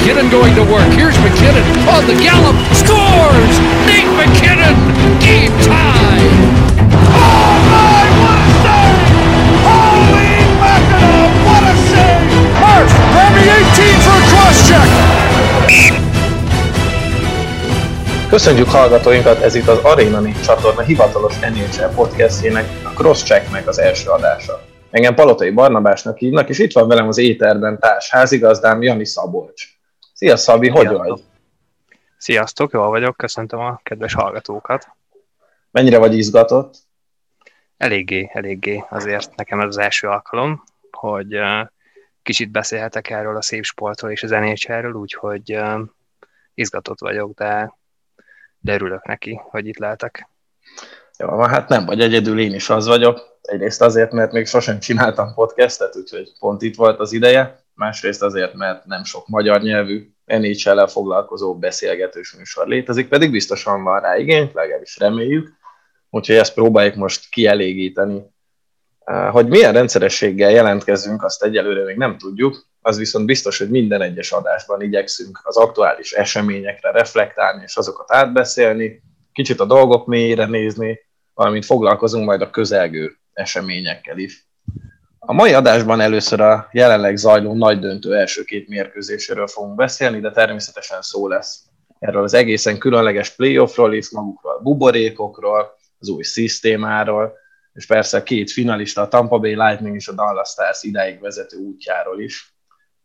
McKinnon going to work. Here's McKinnon on the gallop. Scores! Nate McKinnon! Game tie! My, what a save! Holy mackerel, what a save! Murph, Remy 18 for a cross check. Köszönjük hallgatóinkat, ez itt az Arena 4 csatorna hivatalos NHL podcastjének, a Crosschecknek az első adása. Engem Palotai Barnabásnak hívnak, és itt van velem az éterben társ házigazdám Jani Szabolcs. Szia Szabi, hogy Sziasztok. vagy? Sziasztok, jól vagyok, köszöntöm a kedves hallgatókat. Mennyire vagy izgatott? Eléggé, eléggé, azért nekem ez az első alkalom, hogy kicsit beszélhetek erről a szép sportról és az NHL-ről, úgyhogy izgatott vagyok, de, de örülök neki, hogy itt lehetek. Jó, hát nem vagy egyedül, én is az vagyok. Egyrészt azért, mert még sosem csináltam podcastet, úgyhogy pont itt volt az ideje. Másrészt azért, mert nem sok magyar nyelvű NHL-el foglalkozó beszélgetős műsor létezik, pedig biztosan van rá igény, legalábbis reméljük. Úgyhogy ezt próbáljuk most kielégíteni. Hogy milyen rendszerességgel jelentkezünk, azt egyelőre még nem tudjuk, az viszont biztos, hogy minden egyes adásban igyekszünk az aktuális eseményekre reflektálni és azokat átbeszélni, kicsit a dolgok mélyére nézni, valamint foglalkozunk majd a közelgő eseményekkel is. A mai adásban először a jelenleg zajló nagy döntő első két mérkőzéséről fogunk beszélni, de természetesen szó lesz erről az egészen különleges playoffról is, magukról a buborékokról, az új szisztémáról, és persze a két finalista, a Tampa Bay Lightning és a Dallas Stars idáig vezető útjáról is.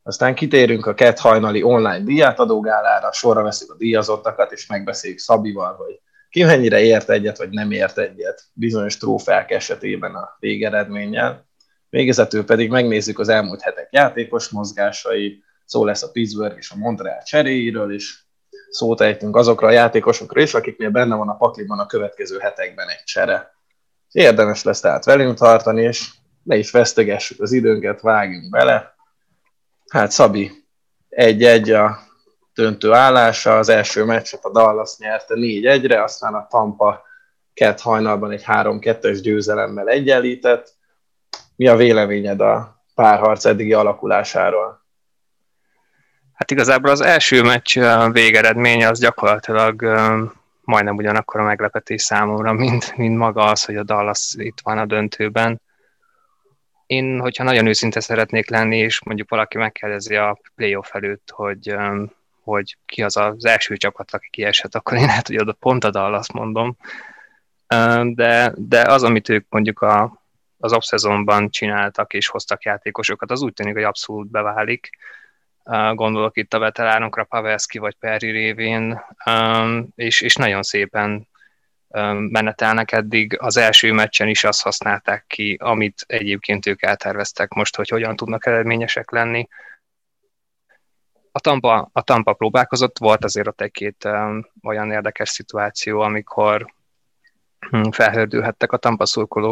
Aztán kitérünk a kett hajnali online díjátadógálára, sorra veszük a díjazottakat, és megbeszéljük Szabival, hogy ki mennyire ért egyet, vagy nem ért egyet bizonyos trófeák esetében a végeredménnyel. Végezetül pedig megnézzük az elmúlt hetek játékos mozgásai, szó lesz a Pittsburgh és a Montreal cseréiről is, szót ejtünk azokra a játékosokra is, akiknél benne van a pakliban a következő hetekben egy csere. Érdemes lesz tehát velünk tartani, és ne is vesztegessük az időnket, vágjunk bele. Hát Szabi, egy-egy a döntő állása, az első meccset a Dallas nyerte 4-1-re, aztán a Tampa kett hajnalban egy 3-2-es győzelemmel egyenlített. Mi a véleményed a párharc eddigi alakulásáról? Hát igazából az első meccs végeredménye az gyakorlatilag majdnem ugyanakkor a meglepetés számomra, mint, mint maga az, hogy a Dallas itt van a döntőben. Én, hogyha nagyon őszinte szeretnék lenni, és mondjuk valaki megkérdezi a playoff előtt, hogy, hogy ki az az első csapat, aki kiesett, akkor én lehet, hogy oda pont a Dallas mondom. De, de az, amit ők mondjuk a, az off-szezonban csináltak és hoztak játékosokat, az úgy tűnik, hogy abszolút beválik. Gondolok itt a veteránokra, Pavelski vagy Perry révén, és, és nagyon szépen menetelnek eddig. Az első meccsen is azt használták ki, amit egyébként ők elterveztek most, hogy hogyan tudnak eredményesek lenni. A Tampa, a Tampa próbálkozott, volt azért ott egy-két olyan érdekes szituáció, amikor felhördülhettek a Tampa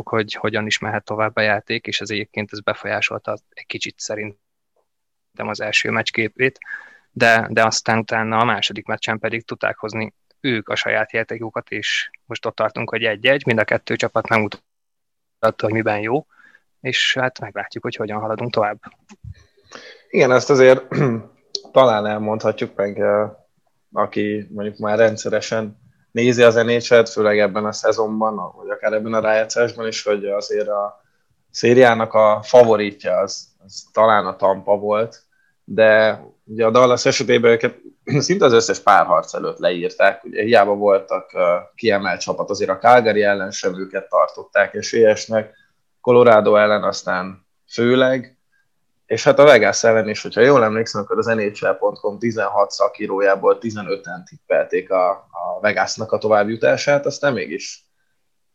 hogy hogyan is mehet tovább a játék, és ez egyébként ez befolyásolta egy kicsit szerint az első meccs képét, de, de aztán utána a második meccsen pedig tudták hozni ők a saját játékokat, és most ott tartunk, hogy egy-egy, mind a kettő csapat megmutatta, hogy miben jó, és hát meglátjuk, hogy hogyan haladunk tovább. Igen, ezt azért talán elmondhatjuk meg, eh, aki mondjuk már rendszeresen nézi az nhl főleg ebben a szezonban, vagy akár ebben a rájátszásban is, hogy azért a szériának a favoritja az, az talán a Tampa volt, de ugye a Dallas esetében őket szinte az összes párharc előtt leírták, ugye hiába voltak uh, kiemelt csapat, azért a Calgary ellen sem őket tartották esélyesnek, Colorado ellen aztán főleg, és hát a Vegas ellen is, hogyha jól emlékszem, akkor az NHL.com 16 szakírójából 15-en tippelték a, a Vegasnak a továbbjutását, aztán mégis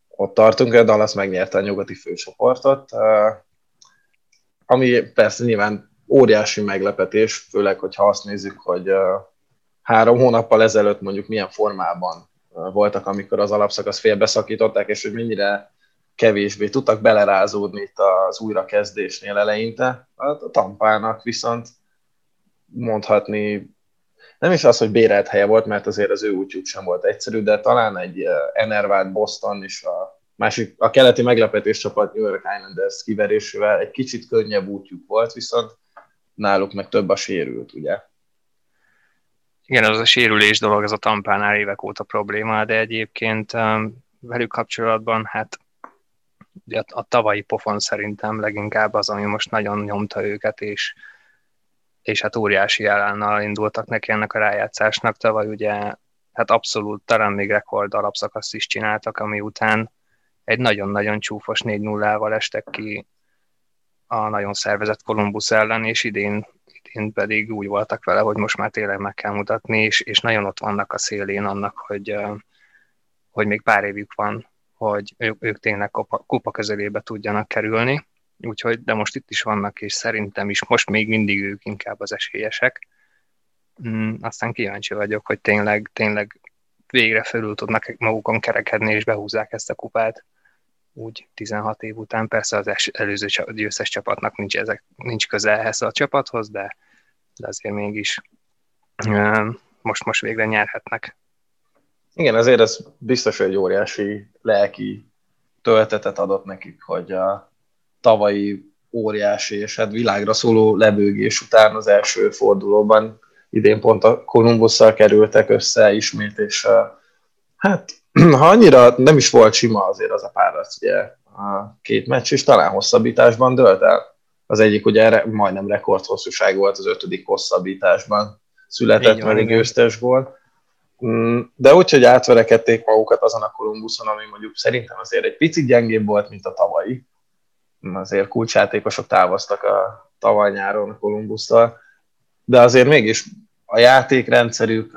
ott tartunk, a Dallas megnyerte a nyugati főcsoportot, ami persze nyilván óriási meglepetés, főleg, hogyha azt nézzük, hogy három hónappal ezelőtt mondjuk milyen formában voltak, amikor az alapszakasz félbeszakították, és hogy mennyire kevésbé tudtak belerázódni itt az újrakezdésnél eleinte. A tampának viszont mondhatni, nem is az, hogy bérelt helye volt, mert azért az ő útjuk sem volt egyszerű, de talán egy enervált Boston és a másik, a keleti meglepetés csapat New York Islanders kiverésével egy kicsit könnyebb útjuk volt, viszont náluk meg több a sérült, ugye? Igen, az a sérülés dolog, ez a tampánál évek óta probléma, de egyébként velük kapcsolatban, hát a, a tavalyi pofon szerintem leginkább az, ami most nagyon nyomta őket, és, és hát óriási elánnal indultak neki ennek a rájátszásnak. Tavaly ugye hát abszolút talán még rekord alapszakaszt is csináltak, ami után egy nagyon-nagyon csúfos 4-0-val estek ki a nagyon szervezett Kolumbusz ellen, és idén, idén pedig úgy voltak vele, hogy most már tényleg meg kell mutatni, és, és nagyon ott vannak a szélén annak, hogy, hogy még pár évük van, hogy ők, ők tényleg kupa, kupa közelébe tudjanak kerülni. Úgyhogy, de most itt is vannak, és szerintem is most még mindig ők inkább az esélyesek. Mm, aztán kíváncsi vagyok, hogy tényleg, tényleg végre felül tudnak magukon kerekedni, és behúzzák ezt a kupát úgy 16 év után. Persze az előző győztes csapatnak nincs, ezek, nincs köze ehhez a csapathoz, de, de azért mégis most, most végre nyerhetnek. Igen, azért ez biztos, hogy egy óriási lelki töltetet adott nekik, hogy a tavalyi óriási és hát világra szóló lebőgés után az első fordulóban idén pont a Kolumbusszal kerültek össze ismét, és hát ha annyira nem is volt sima azért az a párat, ugye a két meccs is talán hosszabbításban dölt el. Az egyik ugye majdnem rekordhosszúság volt az ötödik hosszabbításban született meg győztes gól. Mm, de úgy, hogy átverekedték magukat azon a Kolumbuszon, ami mondjuk szerintem azért egy picit gyengébb volt, mint a tavalyi. Azért kulcsjátékosok távoztak a tavaly nyáron Kolumbusztal, de azért mégis a játékrendszerük,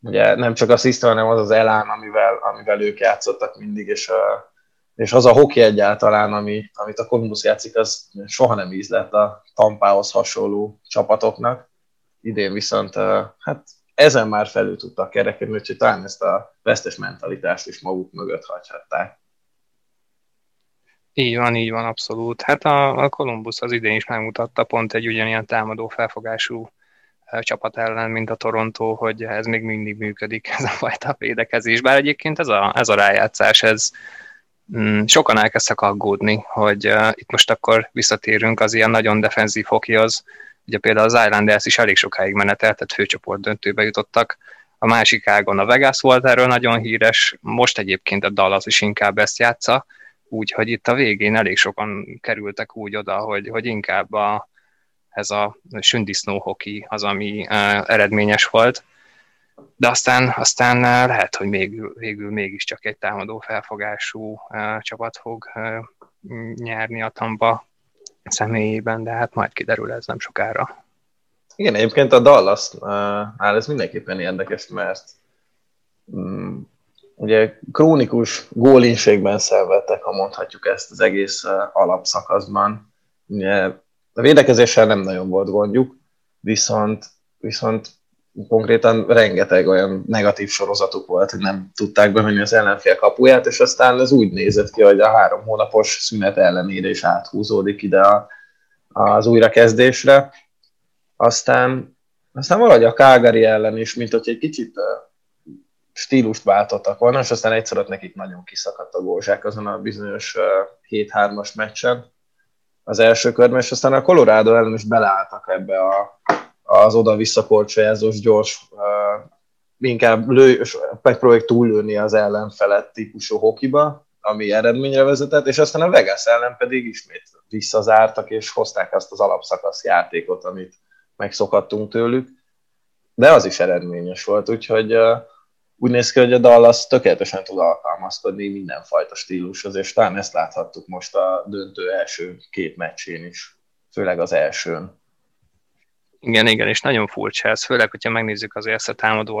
ugye nem csak a sziszta, hanem az az elán, amivel, amivel ők játszottak mindig, és, a, és az a hoki egyáltalán, ami, amit a Columbus játszik, az soha nem ízlett a Tampához hasonló csapatoknak. Idén viszont hát ezen már felül tudtak kerekedni, úgyhogy talán ezt a vesztes mentalitást is maguk mögött hagyhatták. Így van, így van, abszolút. Hát a, a Columbus az idén is megmutatta pont egy ugyanilyen támadó felfogású csapat ellen, mint a Toronto, hogy ez még mindig működik, ez a fajta védekezés. Bár egyébként ez a, ez a rájátszás, ez mm, sokan elkezdtek aggódni, hogy uh, itt most akkor visszatérünk az ilyen nagyon defenzív hokihoz, ugye például az Islanders is elég sokáig menetelt, tehát főcsoport döntőbe jutottak, a másik ágon a Vegas volt erről nagyon híres, most egyébként a Dallas is inkább ezt játsza, úgyhogy itt a végén elég sokan kerültek úgy oda, hogy, hogy inkább a, ez a sündisznó hoki az, ami uh, eredményes volt. De aztán, aztán uh, lehet, hogy még, végül mégiscsak egy támadó felfogású uh, csapat fog uh, nyerni a Tampa személyében, de hát majd kiderül ez nem sokára. Igen, egyébként a Dallas áll ez mindenképpen érdekes, mert um, ugye krónikus gólinségben szenvedtek, ha mondhatjuk ezt az egész alapszakaszban. Ugye a védekezéssel nem nagyon volt gondjuk, viszont, viszont konkrétan rengeteg olyan negatív sorozatuk volt, hogy nem tudták bemenni az ellenfél kapuját, és aztán ez úgy nézett ki, hogy a három hónapos szünet ellenére is áthúzódik ide a, az újrakezdésre. Aztán, aztán valahogy a Kágari ellen is, mint hogy egy kicsit stílust váltottak volna, és aztán egyszer ott nekik nagyon kiszakadt a gózsák azon a bizonyos 7-3-as meccsen az első körben, és aztán a Colorado ellen is beleálltak ebbe a, az oda-vissza korcsolyázós gyors, inkább lő, megpróbálják túllőni az ellenfelet típusú hokiba, ami eredményre vezetett, és aztán a Vegas ellen pedig ismét visszazártak, és hozták azt az alapszakasz játékot, amit megszokhattunk tőlük, de az is eredményes volt, úgyhogy úgy néz ki, hogy a Dallas tökéletesen tud alkalmazkodni mindenfajta stílushoz, és talán ezt láthattuk most a döntő első két meccsén is, főleg az elsőn. Igen, igen, és nagyon furcsa ez, főleg, hogyha megnézzük az ezt a támadó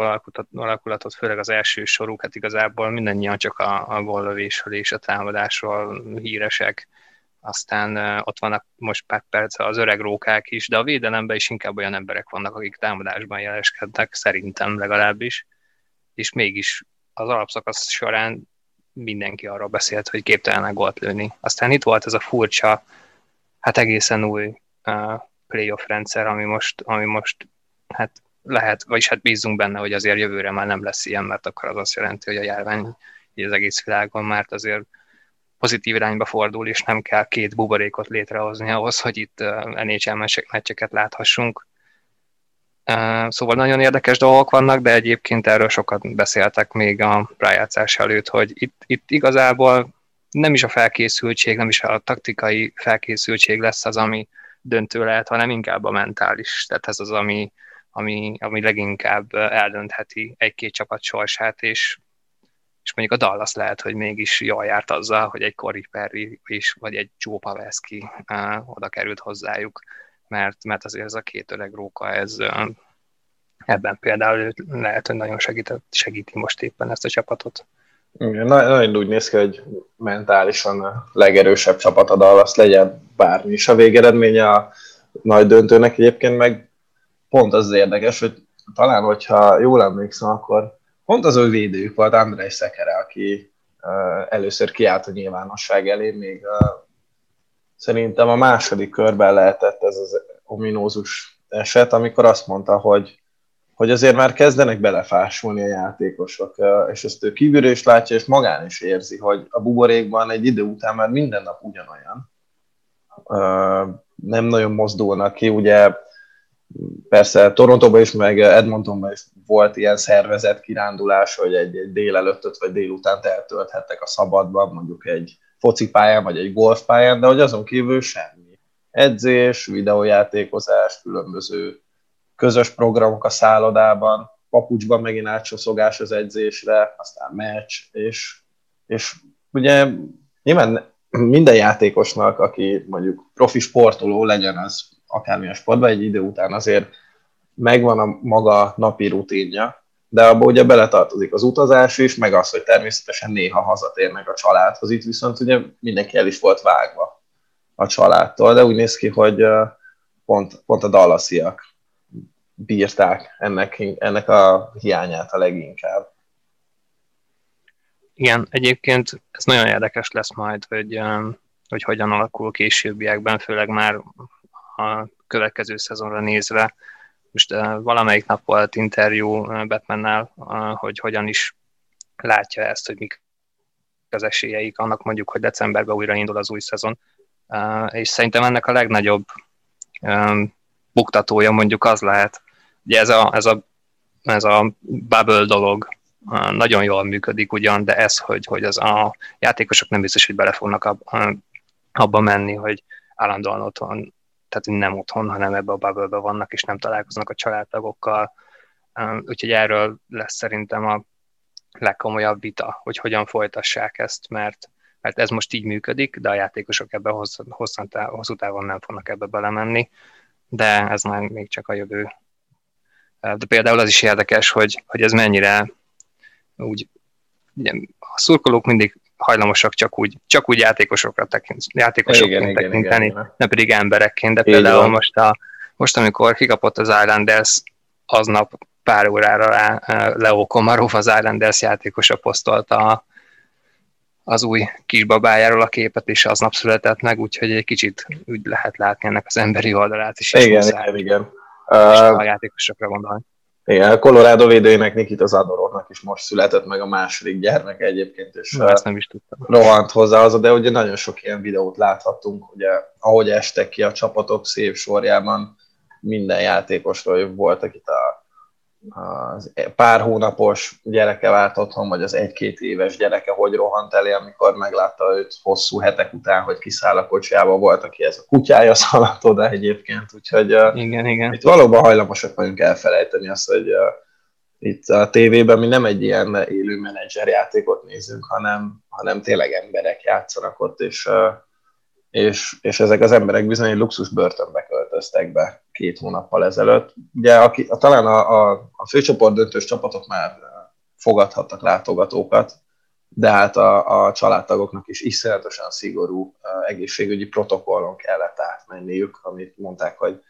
alakulatot, főleg az első soruk, hát igazából mindannyian csak a, a gollövésről és a támadásról híresek. Aztán ott vannak most pár perc az öreg rókák is, de a védelemben is inkább olyan emberek vannak, akik támadásban jeleskednek, szerintem legalábbis és mégis az alapszakasz során mindenki arról beszélt, hogy képtelenek gólt lőni. Aztán itt volt ez a furcsa, hát egészen új playoff rendszer, ami most, ami most hát lehet, vagyis hát bízunk benne, hogy azért jövőre már nem lesz ilyen, mert akkor az azt jelenti, hogy a járvány az egész világon már azért pozitív irányba fordul, és nem kell két buborékot létrehozni ahhoz, hogy itt NHL meccseket láthassunk. Szóval nagyon érdekes dolgok vannak, de egyébként erről sokat beszéltek még a rájátszás előtt, hogy itt, itt igazából nem is a felkészültség, nem is a taktikai felkészültség lesz az, ami döntő lehet, hanem inkább a mentális. Tehát ez az, ami, ami, ami leginkább eldöntheti egy-két csapat sorsát, és, és mondjuk a Dallas lehet, hogy mégis jól járt azzal, hogy egy Corey Perry is, vagy egy Joe Pavelski oda került hozzájuk, mert, mert azért ez a két öreg róka, ez ebben például lehet, hogy nagyon segített, segíti most éppen ezt a csapatot. Igen, nagyon úgy néz ki, hogy mentálisan a legerősebb csapat a Dallas legyen bármi is a végeredménye a nagy döntőnek. Egyébként meg pont az, az érdekes, hogy talán, hogyha jól emlékszem, akkor pont az ő védőjük volt Andrei Szekere, aki először kiállt a nyilvánosság elé, még uh, szerintem a második körben lehetett ez az ominózus eset, amikor azt mondta, hogy hogy azért már kezdenek belefásulni a játékosok, és ezt ő kívülről is látja, és magán is érzi, hogy a buborékban egy idő után már minden nap ugyanolyan. Nem nagyon mozdulnak ki, ugye persze Torontóban is, meg Edmontonban is volt ilyen szervezett kirándulás, hogy egy, egy délelőttöt vagy délután eltölthettek a szabadban, mondjuk egy focipályán vagy egy golfpályán, de hogy azon kívül semmi. Edzés, videójátékozás, különböző közös programok a szállodában, papucsban megint átsoszogás az edzésre, aztán meccs, és, és ugye nyilván minden játékosnak, aki mondjuk profi sportoló legyen az akármilyen sportban, egy idő után azért megvan a maga napi rutinja, de abban ugye beletartozik az utazás is, meg az, hogy természetesen néha hazatérnek a családhoz. Itt viszont ugye mindenki el is volt vágva a családtól, de úgy néz ki, hogy pont, pont a dallasiak bírták ennek, ennek a hiányát a leginkább. Igen, egyébként ez nagyon érdekes lesz majd, hogy, hogy hogyan alakul későbbiekben, főleg már a következő szezonra nézve. Most valamelyik nap volt interjú Batmannel, hogy hogyan is látja ezt, hogy mik az esélyeik annak mondjuk, hogy decemberben újraindul az új szezon. És szerintem ennek a legnagyobb buktatója mondjuk az lehet, Ugye ez a, ez a, ez a bubble dolog nagyon jól működik ugyan, de ez, hogy, hogy az a játékosok nem biztos, hogy bele fognak ab, abba menni, hogy állandóan otthon, tehát nem otthon, hanem ebbe a bubble vannak, és nem találkoznak a családtagokkal. Úgyhogy erről lesz szerintem a legkomolyabb vita, hogy hogyan folytassák ezt, mert, mert ez most így működik, de a játékosok ebbe hosszú, hosszú távon nem fognak ebbe belemenni, de ez már még csak a jövő de például az is érdekes, hogy, hogy ez mennyire úgy, ugye, a szurkolók mindig hajlamosak csak úgy, csak úgy játékosokra tekint, játékosokként igen, tekinteni, igen, igen. nem pedig emberekként, de Így például van. most, a, most, amikor kikapott az Islanders, aznap pár órára rá Leo Komarov, az Islanders játékosa posztolta az új kisbabájáról a képet, és aznap született meg, úgyhogy egy kicsit úgy lehet látni ennek az emberi oldalát is. Igen, igen, igen. Uh, a játékosokra gondolni. Igen, a Colorado védőjének Nikita Zadorovnak is most született meg a második gyermek egyébként, és Na, ezt nem is tudtam. rohant hozzá az, de ugye nagyon sok ilyen videót láthattunk, ugye ahogy estek ki a csapatok szép sorjában, minden játékosról voltak itt a az pár hónapos gyereke várt otthon, vagy az egy-két éves gyereke hogy rohant elé, amikor meglátta őt hosszú hetek után, hogy kiszáll a kocsiába, volt, aki ez a kutyája szaladt oda egyébként, úgyhogy igen, igen. itt valóban hajlamosak vagyunk elfelejteni azt, hogy itt a tévében mi nem egy ilyen élő menedzser játékot nézünk, hanem, hanem tényleg emberek játszanak ott, és és, és ezek az emberek bizony luxus börtönbe költöztek be két hónappal ezelőtt. Ugye aki, a, talán a, a, a főcsoport döntős csapatok már fogadhattak látogatókat, de hát a, a családtagoknak is iszonyatosan szigorú egészségügyi protokollon kellett átmenniük, amit mondták, hogy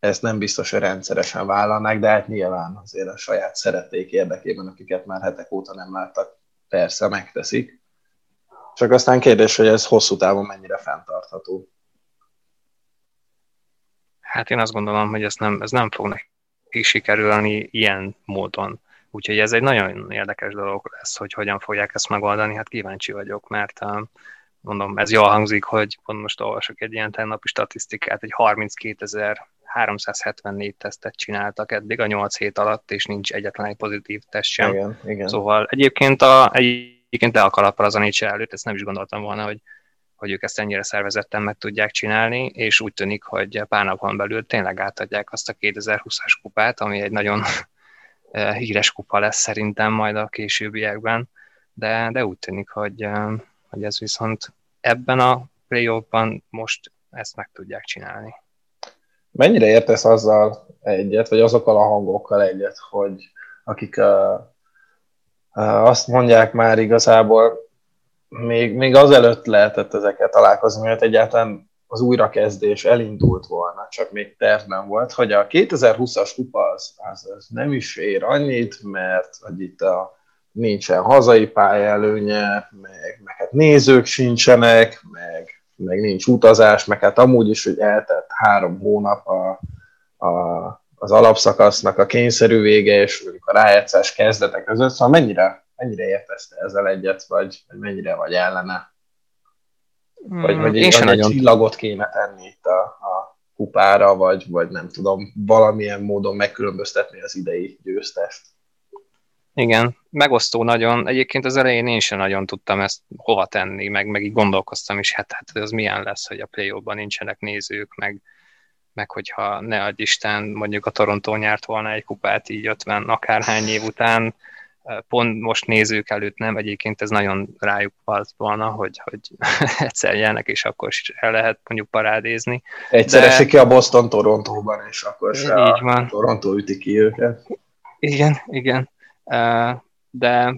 ezt nem biztos, hogy rendszeresen vállalnák, de hát nyilván azért a saját szerették érdekében, akiket már hetek óta nem láttak, persze megteszik. Csak aztán kérdés, hogy ez hosszú távon mennyire fenntartható. Hát én azt gondolom, hogy ez nem, ez nem fog neki sikerülni ilyen módon. Úgyhogy ez egy nagyon érdekes dolog lesz, hogy hogyan fogják ezt megoldani. Hát kíváncsi vagyok, mert mondom, ez jól hangzik, hogy pont most olvasok egy ilyen tennapi statisztikát, egy 32 ezer 374 tesztet csináltak eddig a 8 hét alatt, és nincs egyetlen egy pozitív teszt sem. Igen, igen. Szóval egyébként, a, egyébként le a kalappal az a előtt, ezt nem is gondoltam volna, hogy, hogy ők ezt ennyire szervezetten meg tudják csinálni, és úgy tűnik, hogy pár napon belül tényleg átadják azt a 2020-as kupát, ami egy nagyon híres kupa lesz szerintem majd a későbbiekben, de, de úgy tűnik, hogy, hogy ez viszont ebben a playoffban most ezt meg tudják csinálni. Mennyire értesz azzal egyet, vagy azokkal a hangokkal egyet, hogy akik uh, azt mondják már igazából, még, még azelőtt lehetett ezeket találkozni, mert egyáltalán az újrakezdés elindult volna, csak még tervben volt, hogy a 2020-as kupa az, az, az nem is ér annyit, mert hogy itt a, nincsen hazai pályaelőnye, meg, meg hát nézők sincsenek, meg, meg nincs utazás, meg hát amúgy is, hogy eltett három hónap a, a, az alapszakasznak a kényszerű vége és a rájátszás kezdetek között, szóval mennyire, mennyire értesz ezzel egyet, vagy, vagy mennyire vagy ellene? Vagy, vagy Én sem nagyon... csillagot kéne tenni itt a, a kupára, vagy, vagy nem tudom, valamilyen módon megkülönböztetni az idei győztest. Igen, megosztó nagyon. Egyébként az elején én sem nagyon tudtam ezt hova tenni, meg, meg így gondolkoztam is, hát, hát az milyen lesz, hogy a play nincsenek nézők, meg, meg hogyha ne adj Isten, mondjuk a Torontó nyert volna egy kupát így 50 akárhány év után, pont most nézők előtt nem, egyébként ez nagyon rájuk volt volna, hogy, hogy egyszer jelnek, és akkor is el lehet mondjuk parádézni. Egyszer de... esik ki a Boston Torontóban, és akkor se a van. Toronto üti ki őket. Igen, igen. De,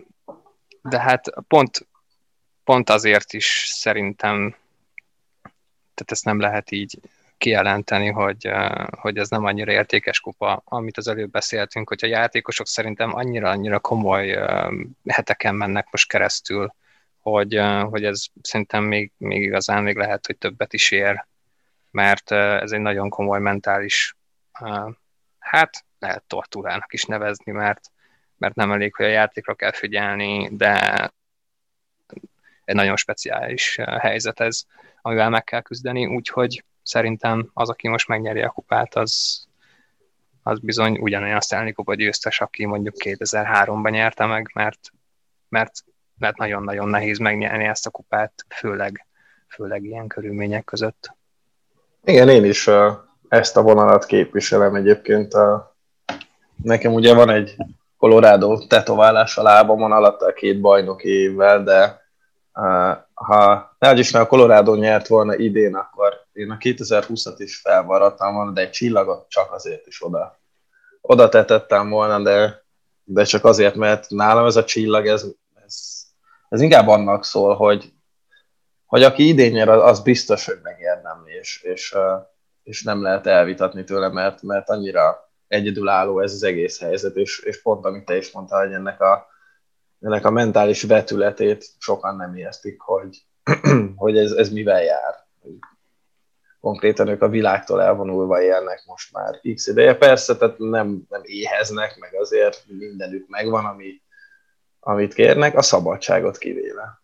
de hát pont, pont azért is szerintem tehát ezt nem lehet így kijelenteni, hogy, hogy ez nem annyira értékes kupa, amit az előbb beszéltünk, hogy a játékosok szerintem annyira-annyira komoly heteken mennek most keresztül, hogy, hogy ez szerintem még, még igazán még lehet, hogy többet is ér, mert ez egy nagyon komoly mentális, hát lehet tortúrának is nevezni, mert, mert nem elég, hogy a játékra kell figyelni, de egy nagyon speciális helyzet ez, amivel meg kell küzdeni, úgyhogy szerintem az, aki most megnyeri a kupát, az, az bizony ugyanolyan Stanley Kupa győztes, aki mondjuk 2003-ban nyerte meg, mert, mert, mert nagyon-nagyon nehéz megnyerni ezt a kupát, főleg, főleg ilyen körülmények között. Igen, én is ezt a vonalat képviselem egyébként. Uh, nekem ugye van egy Colorado tetoválás a lábamon alatt a két bajnoki évvel, de ha ne Isten a Colorado nyert volna idén, akkor én a 2020-at is felvaradtam volna, de egy csillagot csak azért is oda, oda tetettem volna, de, de csak azért, mert nálam ez a csillag, ez, ez, ez inkább annak szól, hogy, hogy aki idén nyer, az biztos, hogy megérdemli, és, és, és nem lehet elvitatni tőle, mert, mert annyira egyedülálló ez az egész helyzet, és, és pont amit te is mondtál, hogy ennek a, ennek a mentális vetületét sokan nem értik, hogy, hogy ez, ez mivel jár. Konkrétan ők a világtól elvonulva élnek most már x ideje. Persze, tehát nem, nem éheznek, meg azért mindenük megvan, ami, amit kérnek, a szabadságot kivéve.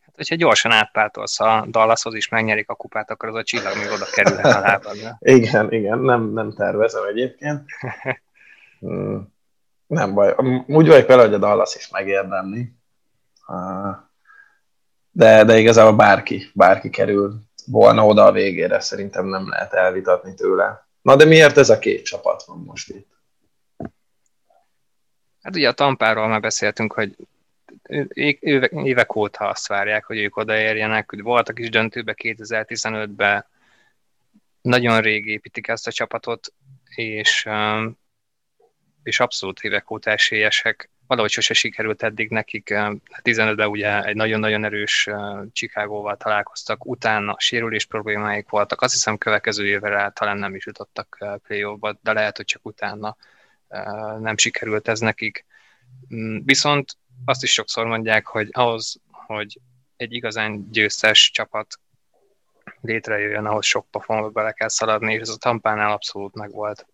Hát, hogyha gyorsan átpártolsz a Dallashoz is megnyerik a kupát, akkor az a csillag még oda kerülhet a lábadra. igen, igen, nem, nem tervezem egyébként. Hmm. Nem baj. Úgy vagyok vele, hogy a Dallas is megérdemli. De, de igazából bárki, bárki kerül volna oda a végére, szerintem nem lehet elvitatni tőle. Na de miért ez a két csapat van most itt? Hát ugye a Tampáról már beszéltünk, hogy évek óta azt várják, hogy ők odaérjenek, hogy voltak is döntőbe 2015-ben, nagyon rég építik ezt a csapatot, és és abszolút évek óta esélyesek. Valahogy sose sikerült eddig nekik. 15-ben hát ugye egy nagyon-nagyon erős Chicagóval találkoztak, utána sérülés problémáik voltak. Azt hiszem következő évre talán nem is jutottak play de lehet, hogy csak utána nem sikerült ez nekik. Mm, viszont azt is sokszor mondják, hogy ahhoz, hogy egy igazán győztes csapat létrejöjjön, ahhoz sok pofonba bele kell szaladni, és ez a Tampánál abszolút megvolt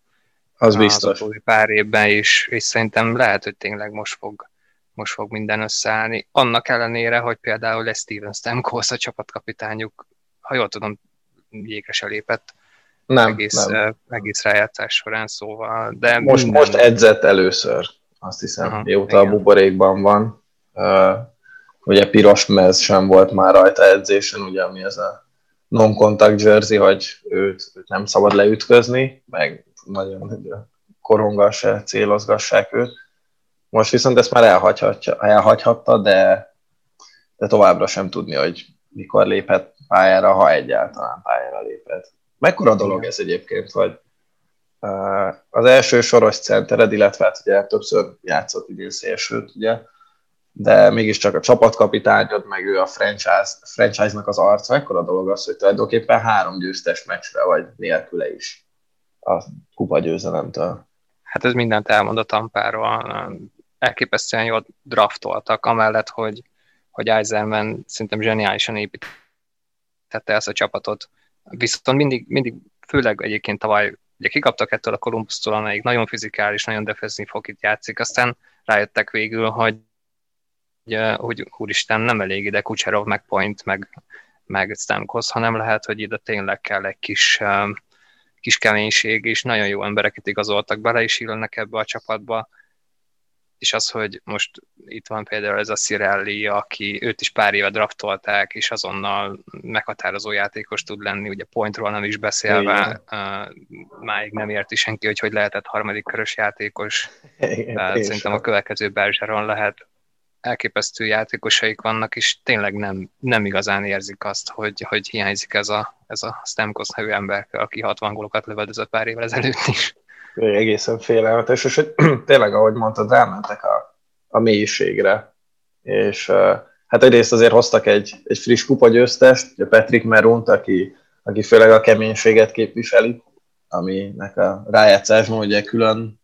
az biztos. Az pár évben is, és szerintem lehet, hogy tényleg most fog, most fog minden összeállni. Annak ellenére, hogy például lesz Steven Stamkos a csapatkapitányuk, ha jól tudom, jégre se lépett, nem, egész, nem. egész rájátszás során, szóval. De most, minden... most edzett először, azt hiszem, Aha, mióta igen. a buborékban van. Uh, ugye piros mez sem volt már rajta edzésen, ugye, ami ez a non-contact jersey, hogy őt, őt nem szabad leütközni, meg nagyon korongassák, célozgassák őt. Most viszont ezt már elhagyhatta, de, de továbbra sem tudni, hogy mikor léphet pályára, ha egyáltalán pályára léphet. Mekkora dolog ez egyébként, hogy az első soros centered, illetve hát ugye többször játszott idén szélsőt, ugye, de mégiscsak a csapatkapitányod, meg ő a franchise, franchise-nak az arca, ekkora dolog az, hogy tulajdonképpen három győztes meccsre vagy nélküle is a kupa győzelemtől. Hát ez mindent elmond a Tampáról. Elképesztően jól draftoltak, amellett, hogy, hogy Eisenman szerintem zseniálisan építette ezt a csapatot. Viszont mindig, mindig főleg egyébként tavaly ugye kikaptak ettől a Kolumbusztól, amelyik nagyon fizikális, nagyon defenzív fokit játszik, aztán rájöttek végül, hogy hogy úristen, nem elég ide Kucserov, meg Point, meg, meg Stamkos, hanem lehet, hogy ide tényleg kell egy kis, kis keménység, és nagyon jó embereket igazoltak bele, és illnek ebbe a csapatba. És az, hogy most itt van például ez a Cirelli, aki őt is pár éve draftolták, és azonnal meghatározó játékos tud lenni, ugye pointról nem is beszélve, uh, máig nem érti senki, hogy hogy lehetett harmadik körös játékos. Igen, Tehát szerintem a következő Bergeron lehet elképesztő játékosaik vannak, és tényleg nem, nem igazán érzik azt, hogy, hogy hiányzik ez a, ez a Stamkos nevű ember, aki 60 gólokat lövedezett pár évvel ezelőtt is. Egészen félelmetes, és hogy tényleg, ahogy mondtad, elmentek a, a mélységre, és hát egyrészt azért hoztak egy, egy friss kupagyőztest, ugye Patrick Merunt, aki, aki főleg a keménységet képviseli, aminek a rájátszásban ugye külön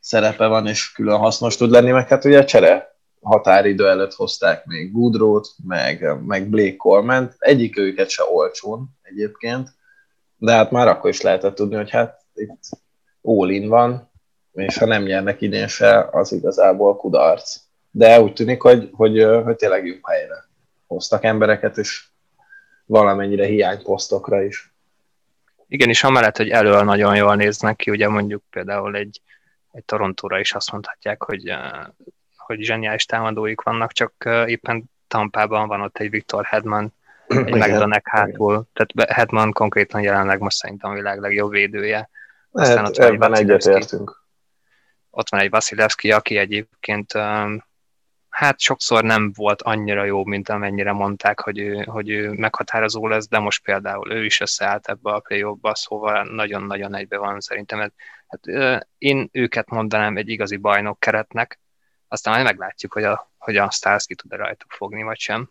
szerepe van, és külön hasznos tud lenni, meg hát ugye a csere határidő előtt hozták még Goodrow-t, meg, meg Blake Coleman, egyik őket se olcsón egyébként, de hát már akkor is lehetett tudni, hogy hát itt all van, és ha nem nyernek idén se, az igazából kudarc. De úgy tűnik, hogy, hogy, hogy tényleg jó helyre hoztak embereket, és valamennyire hiányposztokra is. Igen, és amellett, hogy elől nagyon jól néznek ki, ugye mondjuk például egy, egy Torontóra is azt mondhatják, hogy hogy zseniális támadóik vannak, csak éppen Tampában van ott egy Viktor Hedman, egy McDonagh hátul, tehát Hedman konkrétan jelenleg most szerintem a világ legjobb védője. Aztán hát, ott van ebben egyetértünk. Ott van egy Vasilevski, aki egyébként hát sokszor nem volt annyira jó, mint amennyire mondták, hogy ő, hogy ő meghatározó lesz, de most például ő is összeállt ebbe a play szóval nagyon-nagyon egybe van szerintem. Hát, én őket mondanám egy igazi bajnok keretnek, aztán majd meglátjuk, hogy a, hogy a Stars ki tud-e rajtuk fogni, vagy sem.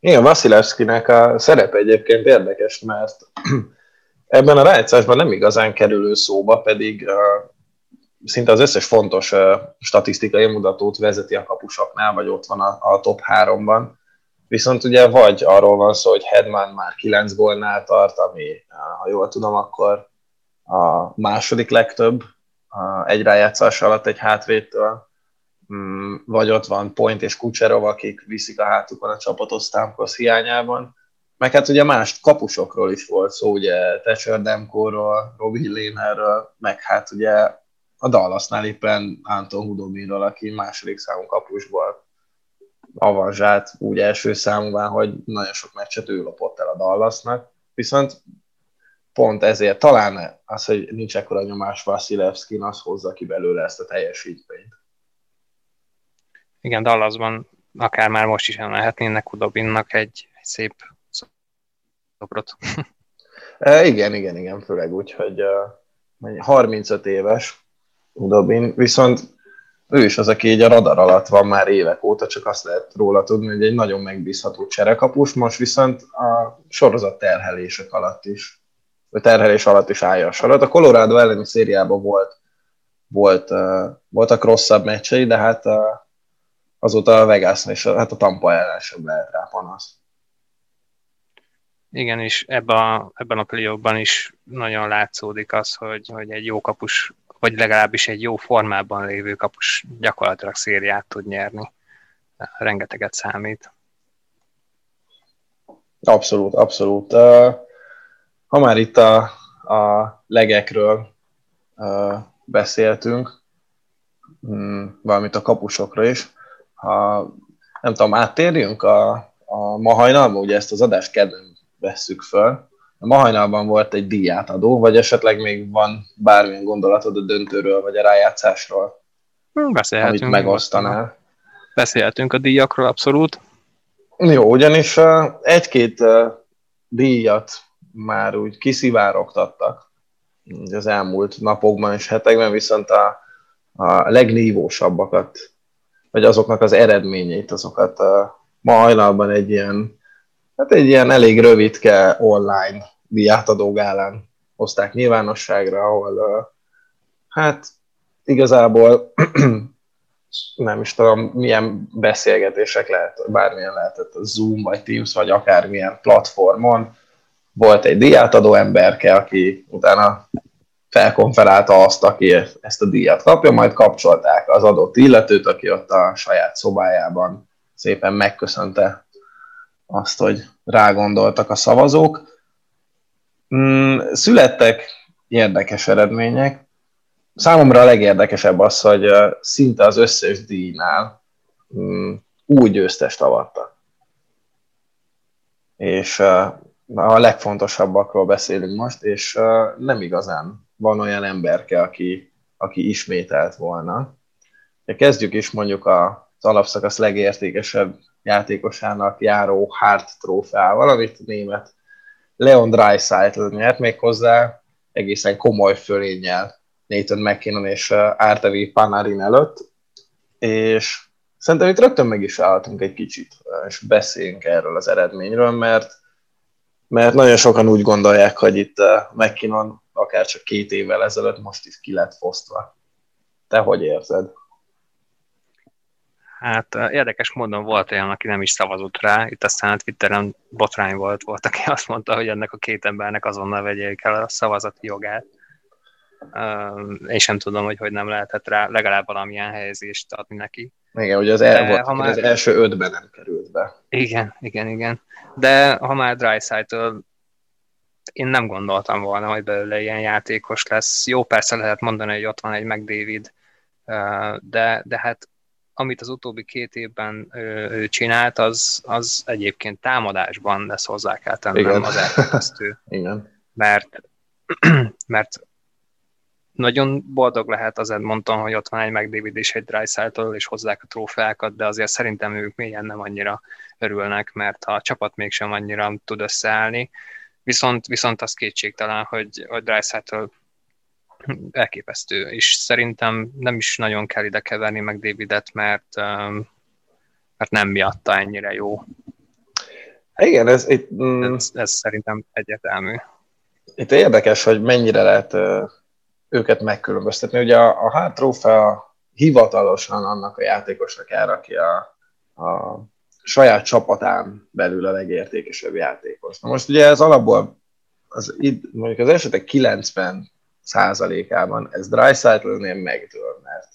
Igen, Vasilevskinek a szerepe egyébként érdekes, mert ebben a rájátszásban nem igazán kerülő szóba, pedig uh, szinte az összes fontos uh, statisztikai mutatót vezeti a kapusoknál, vagy ott van a, a top 3-ban. Viszont ugye vagy arról van szó, hogy Hedman már 9 gólnál tart, ami, ha jól tudom, akkor a második legtöbb egy rájátszás alatt egy hátvédtől, vagy ott van Point és Kucserov, akik viszik a hátukon a csapatot Stamkos hiányában. Meg hát ugye más kapusokról is volt szó, ugye Thatcher Demkóról, Robbie Lénerről, meg hát ugye a Dallasnál éppen Anton Hudomirról, aki második számú kapusból avanzsált úgy első számúvá, hogy nagyon sok meccset ő lopott el a Dallasnak. Viszont pont ezért talán az, hogy nincs ekkora nyomás Vasilevskin, az hozza ki belőle ezt a teljesítményt. Igen, Dallasban akár már most is emelhetnének Kudobinnak egy, egy szép szobrot. e, igen, igen, igen, főleg úgy, hogy uh, 35 éves Udobin, viszont ő is az, aki így a radar alatt van már évek óta, csak azt lehet róla tudni, hogy egy nagyon megbízható cserekapus, most viszont a sorozat terhelések alatt is, vagy terhelés alatt is állja a sarat. A Colorado elleni szériában volt, volt, uh, voltak rosszabb meccsei, de hát uh, azóta a vegas és a, hát a Tampa ellen sem lehet rá panasz. Igen, és ebben a, ebben a play is nagyon látszódik az, hogy, hogy egy jó kapus, vagy legalábbis egy jó formában lévő kapus gyakorlatilag szériát tud nyerni. Rengeteget számít. Abszolút, abszolút. Ha már itt a, a legekről beszéltünk, hmm, valamint a kapusokra is. Ha nem tudom, áttérjünk a, a ma hajnalba, ugye ezt az adást kedden vesszük föl. A ma hajnalban volt egy díjátadó, vagy esetleg még van bármilyen gondolatod a döntőről, vagy a rájátszásról, hm, Beszélhetünk. amit megosztanál. Beszélhetünk a díjakról, abszolút. Jó, ugyanis egy-két díjat már úgy kiszivárogtattak az elmúlt napokban és hetekben, viszont a, a legnívósabbakat, vagy azoknak az eredményeit, azokat a ma hajnalban egy ilyen, hát egy ilyen elég rövidke online diátadó gálán hozták nyilvánosságra, ahol hát igazából nem is tudom, milyen beszélgetések lehet, bármilyen lehetett a Zoom, vagy Teams, vagy akármilyen platformon. Volt egy díjátadó emberke, aki utána felkonferálta azt, aki ezt a díjat kapja, majd kapcsolták az adott illetőt, aki ott a saját szobájában szépen megköszönte azt, hogy rágondoltak a szavazók. Mm, születtek érdekes eredmények. Számomra a legérdekesebb az, hogy szinte az összes díjnál mm, új győztest avattak. És a legfontosabbakról beszélünk most, és nem igazán van olyan emberke, aki, aki ismételt volna. Kezdjük is mondjuk a az alapszakasz legértékesebb játékosának járó Hart trófeával, amit német Leon Dreisaitl nyert, méghozzá egészen komoly fölénnyel Nathan McKinnon és Artevi Panarin előtt, és szerintem itt rögtön meg is állhatunk egy kicsit, és beszéljünk erről az eredményről, mert, mert nagyon sokan úgy gondolják, hogy itt McKinnon akár csak két évvel ezelőtt most is ki lett fosztva. Te hogy érzed? Hát érdekes módon volt olyan, aki nem is szavazott rá, itt aztán a Twitteren botrány volt, volt, aki azt mondta, hogy ennek a két embernek azonnal vegyék el a szavazati jogát. Én sem tudom, hogy hogy nem lehetett rá legalább valamilyen helyezést adni neki. Igen, ugye az, el, volt, ha már... az első ötben nem került be. Igen, igen, igen. De ha már Dreisaitl én nem gondoltam volna, hogy belőle ilyen játékos lesz. Jó, persze lehet mondani, hogy ott van egy McDavid, de, de hát amit az utóbbi két évben ő csinált, az, az egyébként támadásban lesz hozzá kell tennem Igen. az elképesztő. Igen. Mert, mert nagyon boldog lehet az Edmonton, hogy ott van egy McDavid és egy Dreisaitl, és hozzák a trófeákat, de azért szerintem ők mélyen nem annyira örülnek, mert a csapat mégsem annyira tud összeállni. Viszont, viszont az kétségtelen, hogy, hogy Dreisaitl elképesztő, és szerintem nem is nagyon kell ide keverni meg Davidet, mert, um, mert nem miatta ennyire jó. Igen, ez, itt, mm, ez, ez szerintem egyértelmű. Itt érdekes, hogy mennyire lehet őket megkülönböztetni. Ugye a, a Hart Trófea hivatalosan annak a játékosnak jár, aki a, a saját csapatán belül a legértékesebb játékos. Na most ugye ez alapból az, mondjuk az esetek 90 százalékában ez Dreisaitl-nél megdől, mert,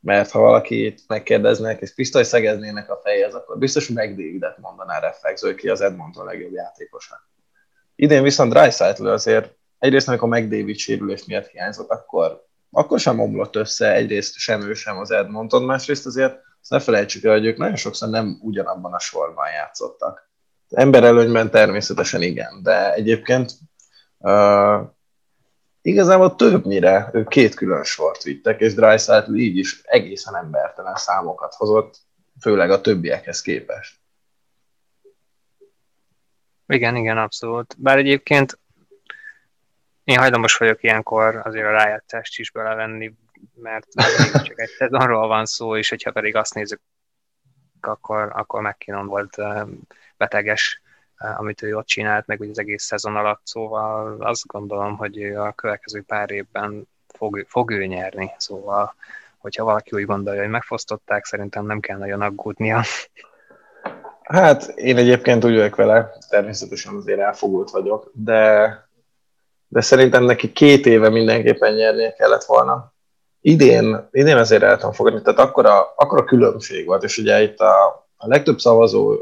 mert ha valakit megkérdeznek, és pisztoly szegeznének a fejhez, akkor biztos megdévidet mondaná reflexő, ki az Edmonton legjobb játékosa. Idén viszont Dreisaitl azért egyrészt, amikor McDavid sérülés miatt hiányzott, akkor, akkor sem omlott össze, egyrészt sem ő sem az Edmonton, másrészt azért azt ne felejtsük el, hogy ők nagyon sokszor nem ugyanabban a sorban játszottak. Emberelőnyben természetesen igen, de egyébként uh, igazából többnyire ők két külön sort vittek, és Dreisaitl így is egészen embertelen számokat hozott, főleg a többiekhez képest. Igen, igen, abszolút. Bár egyébként én hajlamos vagyok ilyenkor azért a rájátszást is belevenni, mert csak egy szezonról van szó, és hogyha pedig azt nézzük, akkor, akkor McKinnon volt beteges amit ő ott csinált, meg az egész szezon alatt, szóval azt gondolom, hogy a következő pár évben fog, fog ő nyerni, szóval hogyha valaki úgy gondolja, hogy megfosztották, szerintem nem kell nagyon aggódnia. Hát én egyébként úgy vagyok vele, természetesen azért elfogult vagyok, de, de szerintem neki két éve mindenképpen nyernie kellett volna. Idén, idén azért el tudom fogadni, tehát akkor a, akkor a különbség volt, és ugye itt a, a legtöbb szavazó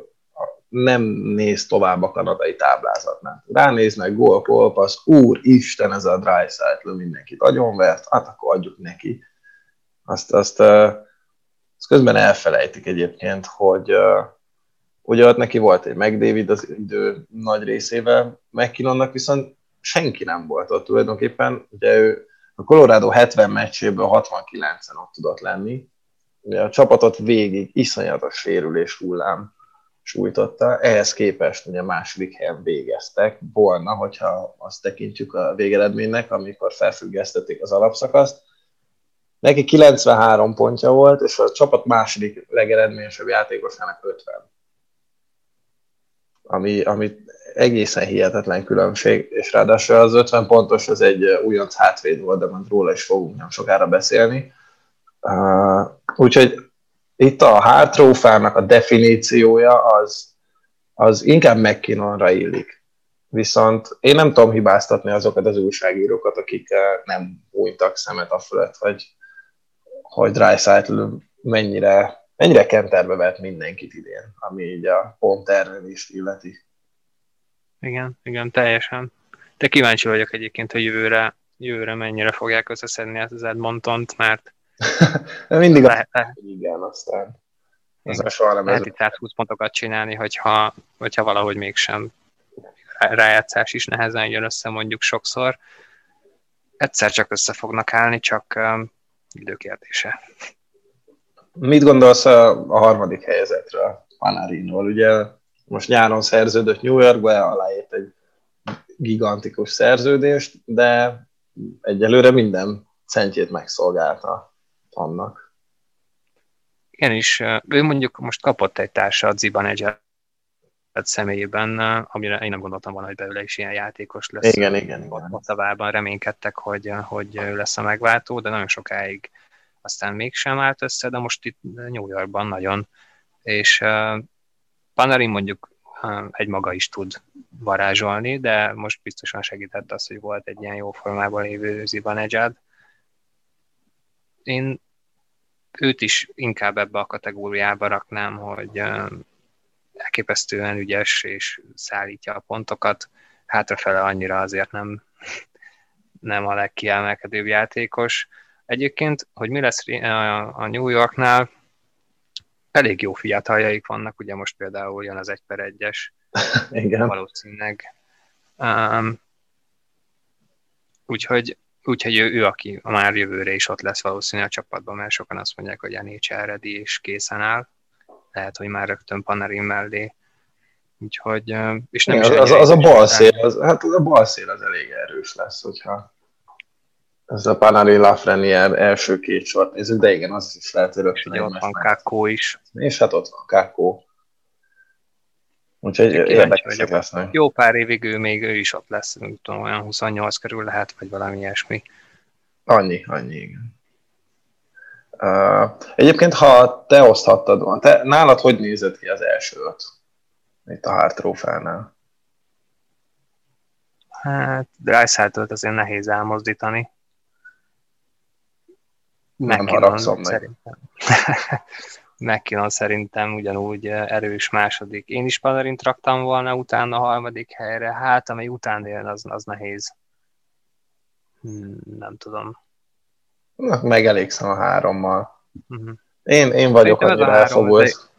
nem néz tovább a kanadai táblázatnál. Ránéznek, gól, passz, úr, Isten, ez a dry side mindenkit agyonvert, hát akkor adjuk neki. Azt, azt, azt közben elfelejtik egyébként, hogy ugye ott neki volt egy McDavid az idő nagy részével, McKinnonnak viszont senki nem volt ott tulajdonképpen, ugye ő a Colorado 70 meccséből 69-en ott tudott lenni, ugye a csapatot végig iszonyatos sérülés hullám sújtotta, ehhez képest ugye második helyen végeztek volna, hogyha azt tekintjük a végeredménynek, amikor felfüggesztették az alapszakaszt. Neki 93 pontja volt, és a csapat második legeredményesebb játékosának 50. Ami, ami egészen hihetetlen különbség, és ráadásul az 50 pontos az egy újonc hátvéd volt, de majd róla is fogunk nem sokára beszélni. Uh, úgyhogy itt a hátrófának a definíciója az, az inkább McKinnonra illik. Viszont én nem tudom hibáztatni azokat az újságírókat, akik nem bújtak szemet a fölött, hogy, hogy Dreisaitl mennyire, mennyire kenterbe vett mindenkit idén, ami így a pont is illeti. Igen, igen, teljesen. De kíváncsi vagyok egyébként, hogy jövőre, jövőre mennyire fogják összeszedni ezt az Edmontont, mert Mindig lehet, azt, hogy igen, aztán az soha nem lehet itt 120 pontokat csinálni, hogyha, hogyha valahogy mégsem rájátszás is nehezen jön össze mondjuk sokszor. Egyszer csak össze fognak állni, csak um, időkérdése. Mit gondolsz a, a harmadik helyezetről, Panarinról? Ugye most nyáron szerződött New Yorkba, aláírt egy gigantikus szerződést, de egyelőre minden centjét megszolgálta annak. Igen, és ő mondjuk most kapott egy társat Ziban egy személyében, amire én nem gondoltam volna, hogy belőle is ilyen játékos lesz. Igen, igen. igen. Ottavában reménykedtek, hogy, hogy ő lesz a megváltó, de nagyon sokáig aztán mégsem állt össze, de most itt New Yorkban nagyon. És uh, Panarin mondjuk uh, egy maga is tud varázsolni, de most biztosan segített az, hogy volt egy ilyen jó formában lévő Zibanejad, én őt is inkább ebbe a kategóriába raknám, hogy elképesztően ügyes és szállítja a pontokat, hátrafele annyira azért nem, nem a legkiemelkedőbb játékos. Egyébként, hogy mi lesz a New Yorknál, elég jó fiataljaik vannak, ugye most például jön az 1 per 1-es, Igen. valószínűleg. Um, úgyhogy Úgyhogy ő, ő, aki már jövőre is ott lesz valószínűleg a csapatban, mert sokan azt mondják, hogy NHL ready és készen áll. Lehet, hogy már rögtön Panarin mellé. Úgyhogy, és nem Igen, is az, az, az a bal szél, az, hát az a bal szél az elég erős lesz, hogyha ez a Panarin Lafreniere első két sort nézzük, de igen, az is lehet, hogy rögtön ott van Kákó is. És hát ott van Kákó. Úgyhogy érdekesek lesznek. Jó pár évig ő még ő is ott lesz, nem tudom, olyan 28 körül lehet, vagy valami ilyesmi. Annyi, annyi, igen. Uh, egyébként, ha te oszthattad volna, te, nálad hogy nézett ki az első öt? Itt a hártrófánál? Hát, Dreisaitl azért nehéz elmozdítani. Nem haragszom meg. Szerintem. McKinnon szerintem ugyanúgy erős második. Én is Palerint raktam volna utána a harmadik helyre, hát amely után jön, az, az nehéz. Hmm, nem tudom. Na, megelégszem a hárommal. Uh-huh. Én, én vagyok annyira elfogult,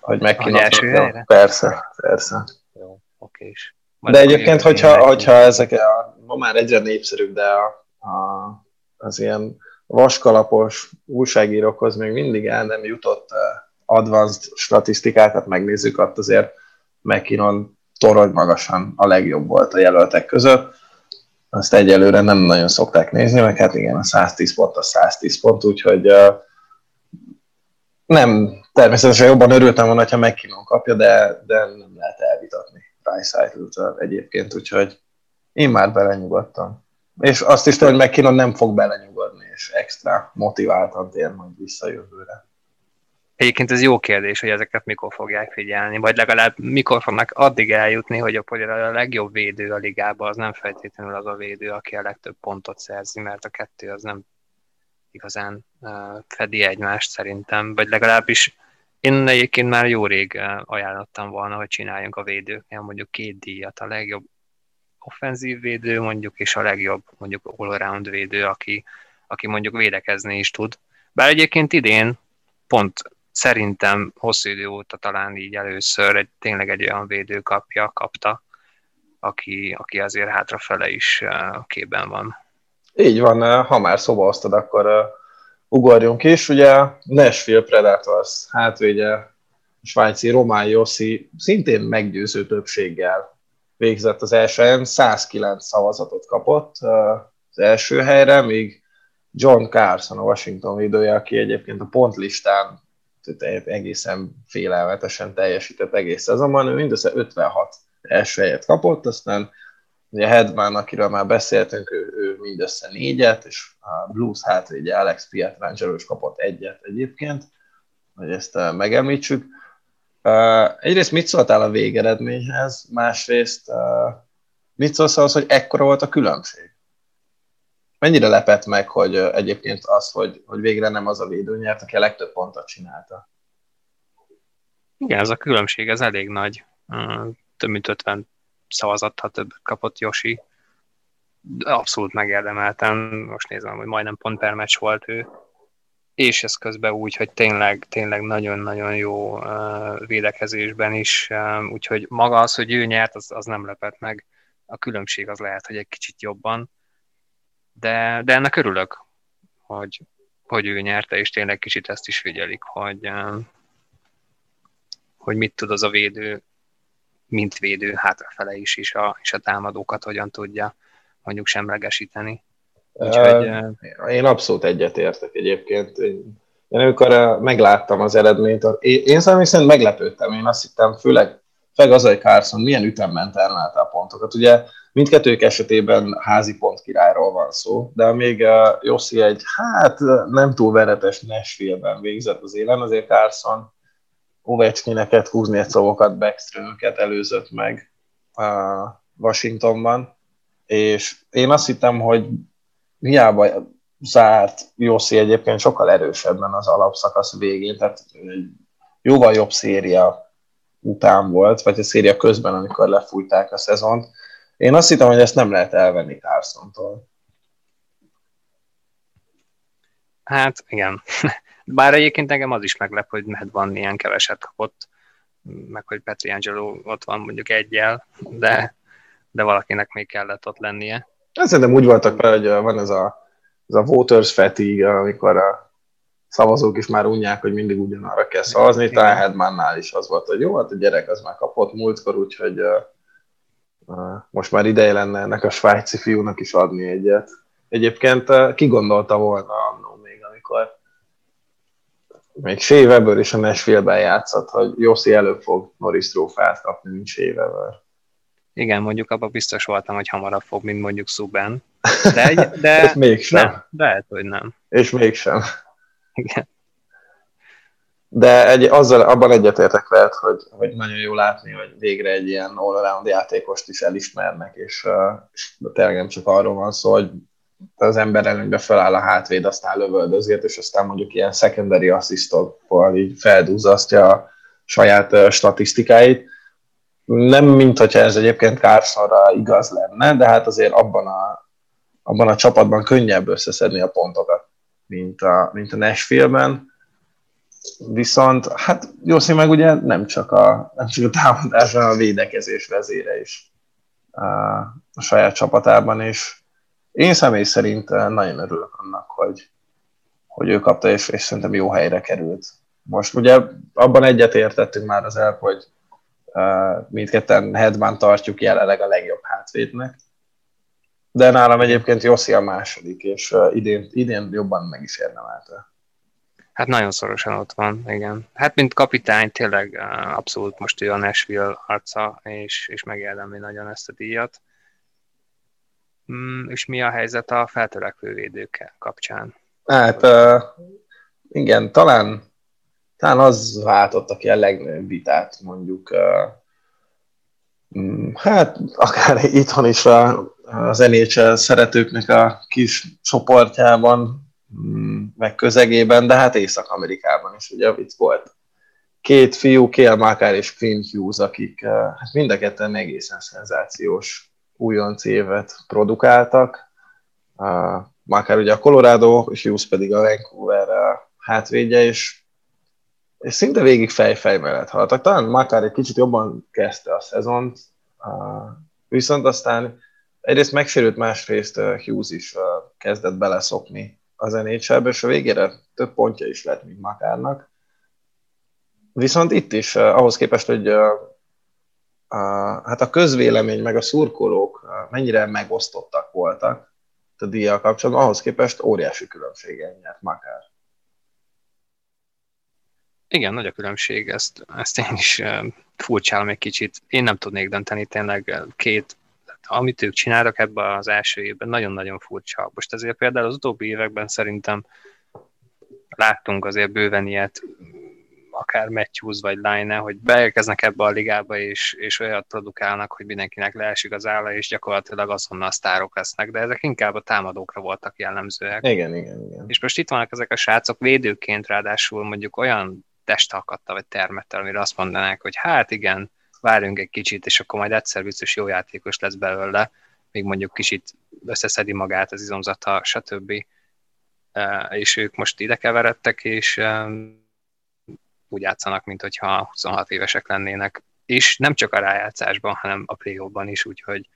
hogy McKinnon Persze, persze. Jó, oké is. de egyébként, hogyha, hogyha ezek a, ma már egyre népszerűbb, de a, a, az ilyen vaskalapos újságírókhoz még mindig el nem jutott eh, advanced statisztikákat megnézzük, ott azért McKinnon torony magasan a legjobb volt a jelöltek között. Azt egyelőre nem nagyon szokták nézni, meg hát igen, a 110 pont a 110 pont, úgyhogy uh, nem, természetesen jobban örültem volna, ha McKinnon kapja, de, de nem lehet elvitatni Dreisaitl egyébként, úgyhogy én már belenyugodtam. És azt is tudom, hogy McKinnon nem fog belenyugodni és extra motiváltan tér majd vissza jövőre. Egyébként ez jó kérdés, hogy ezeket mikor fogják figyelni, vagy legalább mikor fognak addig eljutni, hogy a, a legjobb védő a ligában az nem feltétlenül az a védő, aki a legtöbb pontot szerzi, mert a kettő az nem igazán fedi egymást szerintem, vagy legalábbis Én egyébként már jó rég ajánlottam volna, hogy csináljunk a védőknél mondjuk két díjat, a legjobb offenzív védő mondjuk, és a legjobb mondjuk all-around védő, aki, aki mondjuk védekezni is tud. Bár egyébként idén pont szerintem hosszú idő óta talán így először egy, tényleg egy olyan védő kapja, kapta, aki, aki azért hátrafele is képben van. Így van, ha már szóba hoztad, akkor ugorjunk is. Ugye Nashville Predators hátvédje, svájci Román Jossi szintén meggyőző többséggel végzett az első helyen, 109 szavazatot kapott az első helyre, míg John Carson, a Washington védője, aki egyébként a pontlistán egészen félelmetesen teljesített egész szezonban, ő mindössze 56 első helyet kapott, aztán ugye Hedman, akiről már beszéltünk, ő, ő mindössze négyet, és a Blues hátvédje Alex Pietrangelo is kapott egyet egyébként, hogy ezt uh, megemlítsük. Uh, egyrészt mit szóltál a végeredményhez, másrészt uh, mit szólsz ahhoz, hogy ekkora volt a különbség? Mennyire lepett meg, hogy egyébként az, hogy, hogy végre nem az a védő nyert, aki a legtöbb pontot csinálta? Igen, ez a különbség, ez elég nagy. Több mint 50 szavazattal többet kapott Josi. Abszolút megérdemeltem, most nézem, hogy majdnem pont per meccs volt ő, és ez közben úgy, hogy tényleg, tényleg nagyon-nagyon jó védekezésben is, úgyhogy maga az, hogy ő nyert, az, az nem lepett meg. A különbség az lehet, hogy egy kicsit jobban, de, de ennek örülök, hogy, hogy ő nyerte, és tényleg kicsit ezt is figyelik, hogy, uh, hogy mit tud az a védő mint védő hátrafele is, és a, és a támadókat hogyan tudja mondjuk semlegesíteni. Úgyhogy, uh, én abszolút egyetértek egyébként. Én, amikor megláttam az eredményt, én, én személy szerint meglepődtem. Én azt hittem, főleg Feg Azai Carson milyen ütemben termelte a pontokat. Ugye mindkettők esetében házi pont királyról van szó, de még uh, Jossi egy, hát nem túl veretes Nashville-ben végzett az élen, azért Carson Ovechkineket, Kuznécovokat, Backströmöket előzött meg a Washingtonban, és én azt hittem, hogy hiába zárt Jossi egyébként sokkal erősebben az alapszakasz végén, tehát egy jóval jobb széria után volt, vagy a széria közben, amikor lefújták a szezont. Én azt hittem, hogy ezt nem lehet elvenni Carsontól. Hát igen. Bár egyébként engem az is meglep, hogy van ilyen keveset kapott, meg hogy Petri Angelo ott van mondjuk egyel, de, de valakinek még kellett ott lennie. Ez szerintem úgy voltak vele, hogy van ez a, ez a voters fatigue, amikor a szavazók is már unják, hogy mindig ugyanarra kell szavazni, talán Hedmannál is az volt, hogy jó, hát a gyerek az már kapott múltkor, úgyhogy uh, most már ideje lenne ennek a svájci fiúnak is adni egyet. Egyébként ki gondolta volna annó még, amikor még Shea Weber is a Nashville-ben játszott, hogy Jossi előbb fog Norris trófát kapni, mint Shea Weber. Igen, mondjuk abban biztos voltam, hogy hamarabb fog, mint mondjuk Subban. De, egy, de És mégsem. Nem, lehet, hogy nem. És mégsem. Igen. De egy, azzal, abban egyetértek veled, hogy, hogy nagyon jó látni, hogy végre egy ilyen all-around játékost is elismernek, és, és tényleg nem csak arról van szó, hogy az ember előnybe feláll a hátvéd, aztán lövöldözért, és aztán mondjuk ilyen secondary asszisztokkal így feldúzasztja a saját statisztikáit. Nem, mint hogyha ez egyébként Carsonra igaz lenne, de hát azért abban a, abban a csapatban könnyebb összeszedni a pontokat, mint a, mint a Nashville-ben. Viszont, hát Jószi meg ugye nem csak a, nem csak a támadás, hanem a védekezés vezére is a, saját csapatában, és én személy szerint nagyon örülök annak, hogy, hogy ő kapta, és, és szerintem jó helyre került. Most ugye abban egyet értettünk már az el, hogy uh, mindketten Hedman tartjuk jelenleg a legjobb hátvédnek, de nálam egyébként Jossi a második, és uh, idén, idén jobban meg is érdemelte. Hát nagyon szorosan ott van, igen. Hát mint kapitány tényleg abszolút most ő a Nashville arca, és, és megérdemli nagyon ezt a díjat. Mm, és mi a helyzet a feltörekvő védőkkel kapcsán? Hát uh, igen, talán, talán az váltotta ki a legnagyobb vitát, mondjuk uh, hát akár itthon is a, az NHL szeretőknek a kis csoportjában, mm, meg közegében, de hát Észak-Amerikában is ugye itt volt két fiú, Kél Mákár és Finn Hughes, akik hát mind a ketten egészen szenzációs újonc évet produkáltak. Mákár ugye a Colorado, és Hughes pedig a Vancouver hátvédje, és, és szinte végig fej-fej mellett haltak. Talán Mákár egy kicsit jobban kezdte a szezont, viszont aztán egyrészt megsérült, másrészt Hughes is kezdett beleszokni az nhl és a végére több pontja is lett, mint Makárnak. Viszont itt is, ahhoz képest, hogy a, hát a közvélemény meg a szurkolók mennyire megosztottak voltak a díjjal kapcsolatban, ahhoz képest óriási különbséggel nyert Makár. Igen, nagy a különbség, ezt, ezt én is furcsálom egy kicsit. Én nem tudnék dönteni, tényleg két amit ők csináltak ebben az első évben, nagyon-nagyon furcsa. Most ezért például az utóbbi években szerintem láttunk azért bőven ilyet, akár Matthews vagy Line, hogy beérkeznek ebbe a ligába, és, és olyat produkálnak, hogy mindenkinek leesik az álla, és gyakorlatilag azonnal sztárok lesznek, de ezek inkább a támadókra voltak jellemzőek. Igen, igen, igen. És most itt vannak ezek a srácok védőként, ráadásul mondjuk olyan testalkattal vagy termettel, amire azt mondanák, hogy hát igen, várjunk egy kicsit, és akkor majd egyszer biztos jó játékos lesz belőle, még mondjuk kicsit összeszedi magát az izomzata, stb. És ők most ide keveredtek, és úgy játszanak, mint hogyha 26 évesek lennének, és nem csak a rájátszásban, hanem a play is, úgyhogy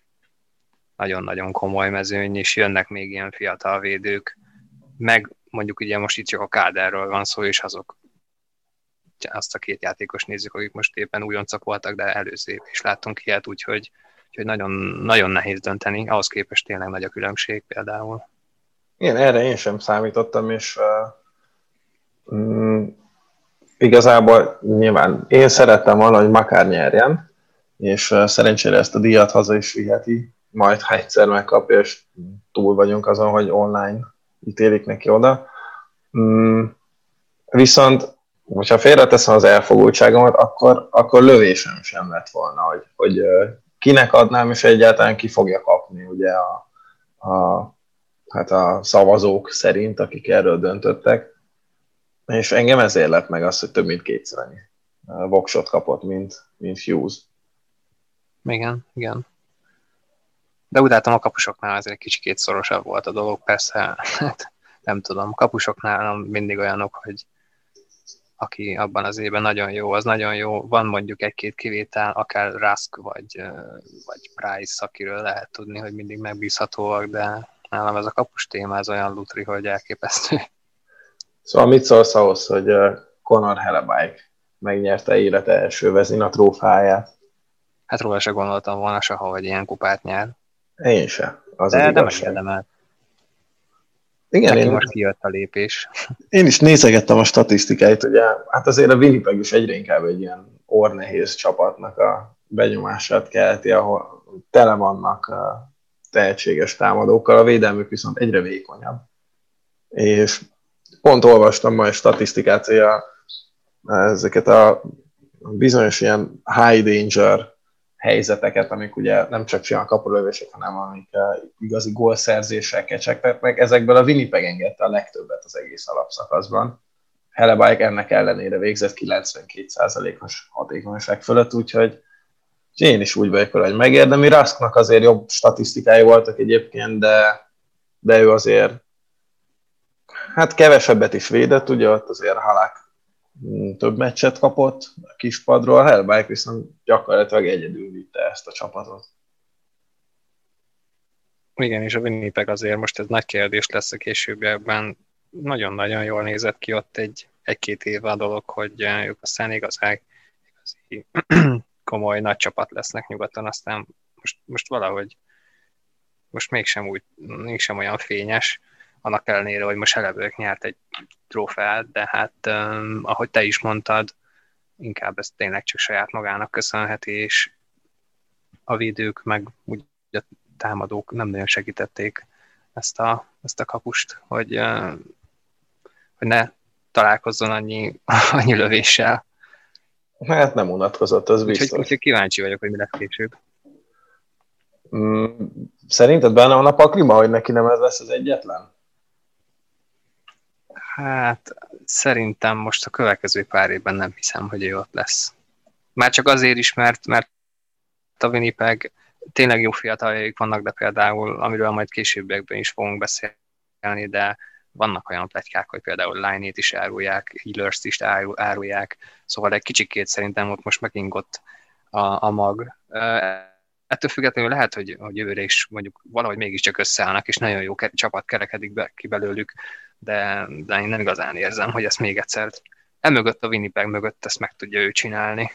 nagyon-nagyon komoly mezőny, és jönnek még ilyen fiatal védők, meg mondjuk ugye most itt csak a káderről van szó, és azok azt a két játékos nézzük, akik most éppen újoncak voltak, de előző év is láttunk ilyet, úgyhogy, úgyhogy nagyon, nagyon nehéz dönteni, ahhoz képest tényleg nagy a különbség például. Igen, erre én sem számítottam, és uh, mm, igazából nyilván én szerettem volna, hogy Makár nyerjen, és uh, szerencsére ezt a díjat haza is viheti, majd ha egyszer megkapja, és túl vagyunk azon, hogy online ítélik neki oda. Mm, viszont hogyha félreteszem az elfogultságomat, akkor, akkor lövésem sem lett volna, hogy, hogy kinek adnám, és egyáltalán ki fogja kapni ugye a, a, hát a szavazók szerint, akik erről döntöttek. És engem ezért lett meg az, hogy több mint kétszer voksot kapott, mint, mint Hughes. Igen, igen. De úgy látom a kapusoknál azért egy kicsit szorosabb volt a dolog, persze, hát nem tudom, kapusoknál mindig olyanok, hogy aki abban az évben nagyon jó, az nagyon jó. Van mondjuk egy-két kivétel, akár Rask vagy, vagy Price, akiről lehet tudni, hogy mindig megbízhatóak, de nálam ez a kapus téma, ez olyan lutri, hogy elképesztő. Szóval mit szólsz ahhoz, hogy Conor Hellebike megnyerte élete első vezina trófáját? Hát róla se gondoltam volna soha, hogy ilyen kupát nyer. Én se. Az de, az de megérdemelt. Igen, Neki én most kijött a lépés. Én is nézegettem a statisztikáit, ugye, hát azért a Winnipeg is egyre inkább egy ilyen ornehéz csapatnak a benyomását kelti, ahol tele vannak tehetséges támadókkal, a védelmük viszont egyre vékonyabb. És pont olvastam ma egy statisztikát, hogy a, ezeket a bizonyos ilyen high danger helyzeteket, amik ugye nem csak simán kapulövések, hanem amik uh, igazi gólszerzések meg. Ezekből a Winnipeg engedte a legtöbbet az egész alapszakaszban. Hellebaik ennek ellenére végzett 92%-os hatékonyság fölött, úgyhogy én is úgy vagyok hogy megérdemi. Rasknak azért jobb statisztikái voltak egyébként, de, de ő azért hát kevesebbet is védett, ugye ott azért halák több meccset kapott a kispadról, Hellbike viszont gyakorlatilag egyedül vitte ezt a csapatot. Igen, és a Winnipeg azért most ez nagy kérdés lesz a későbbiekben. Nagyon-nagyon jól nézett ki ott egy, egy-két éve a dolog, hogy eh, ők aztán igazán igazi komoly nagy csapat lesznek nyugaton, aztán most, most valahogy most mégsem úgy, mégsem olyan fényes annak ellenére, hogy most elevők nyert egy trófeát, de hát um, ahogy te is mondtad, inkább ezt tényleg csak saját magának köszönheti, és a védők meg úgy a támadók nem nagyon segítették ezt a, ezt a kapust, hogy, uh, hogy ne találkozzon annyi, annyi lövéssel. Hát nem unatkozott, az biztos. Úgyhogy, úgyhogy kíváncsi vagyok, hogy mi lesz később. Mm, szerinted benne van a pakliba, hogy neki nem ez lesz az egyetlen? Hát szerintem most a következő pár évben nem hiszem, hogy ő ott lesz. Már csak azért is, mert, mert a Winnipeg tényleg jó fiataljaik vannak, de például, amiről majd későbbiekben is fogunk beszélni, de vannak olyan pletykák, hogy például line is árulják, healers is árulják, szóval egy kicsikét szerintem ott most megingott a, a mag. Ettől függetlenül lehet, hogy, hogy jövőre is mondjuk valahogy mégiscsak összeállnak, és nagyon jó csapat kerekedik be, ki belőlük, de, de én nem igazán érzem, hogy ezt még egyszer emögött a Winnipeg mögött ezt meg tudja ő csinálni.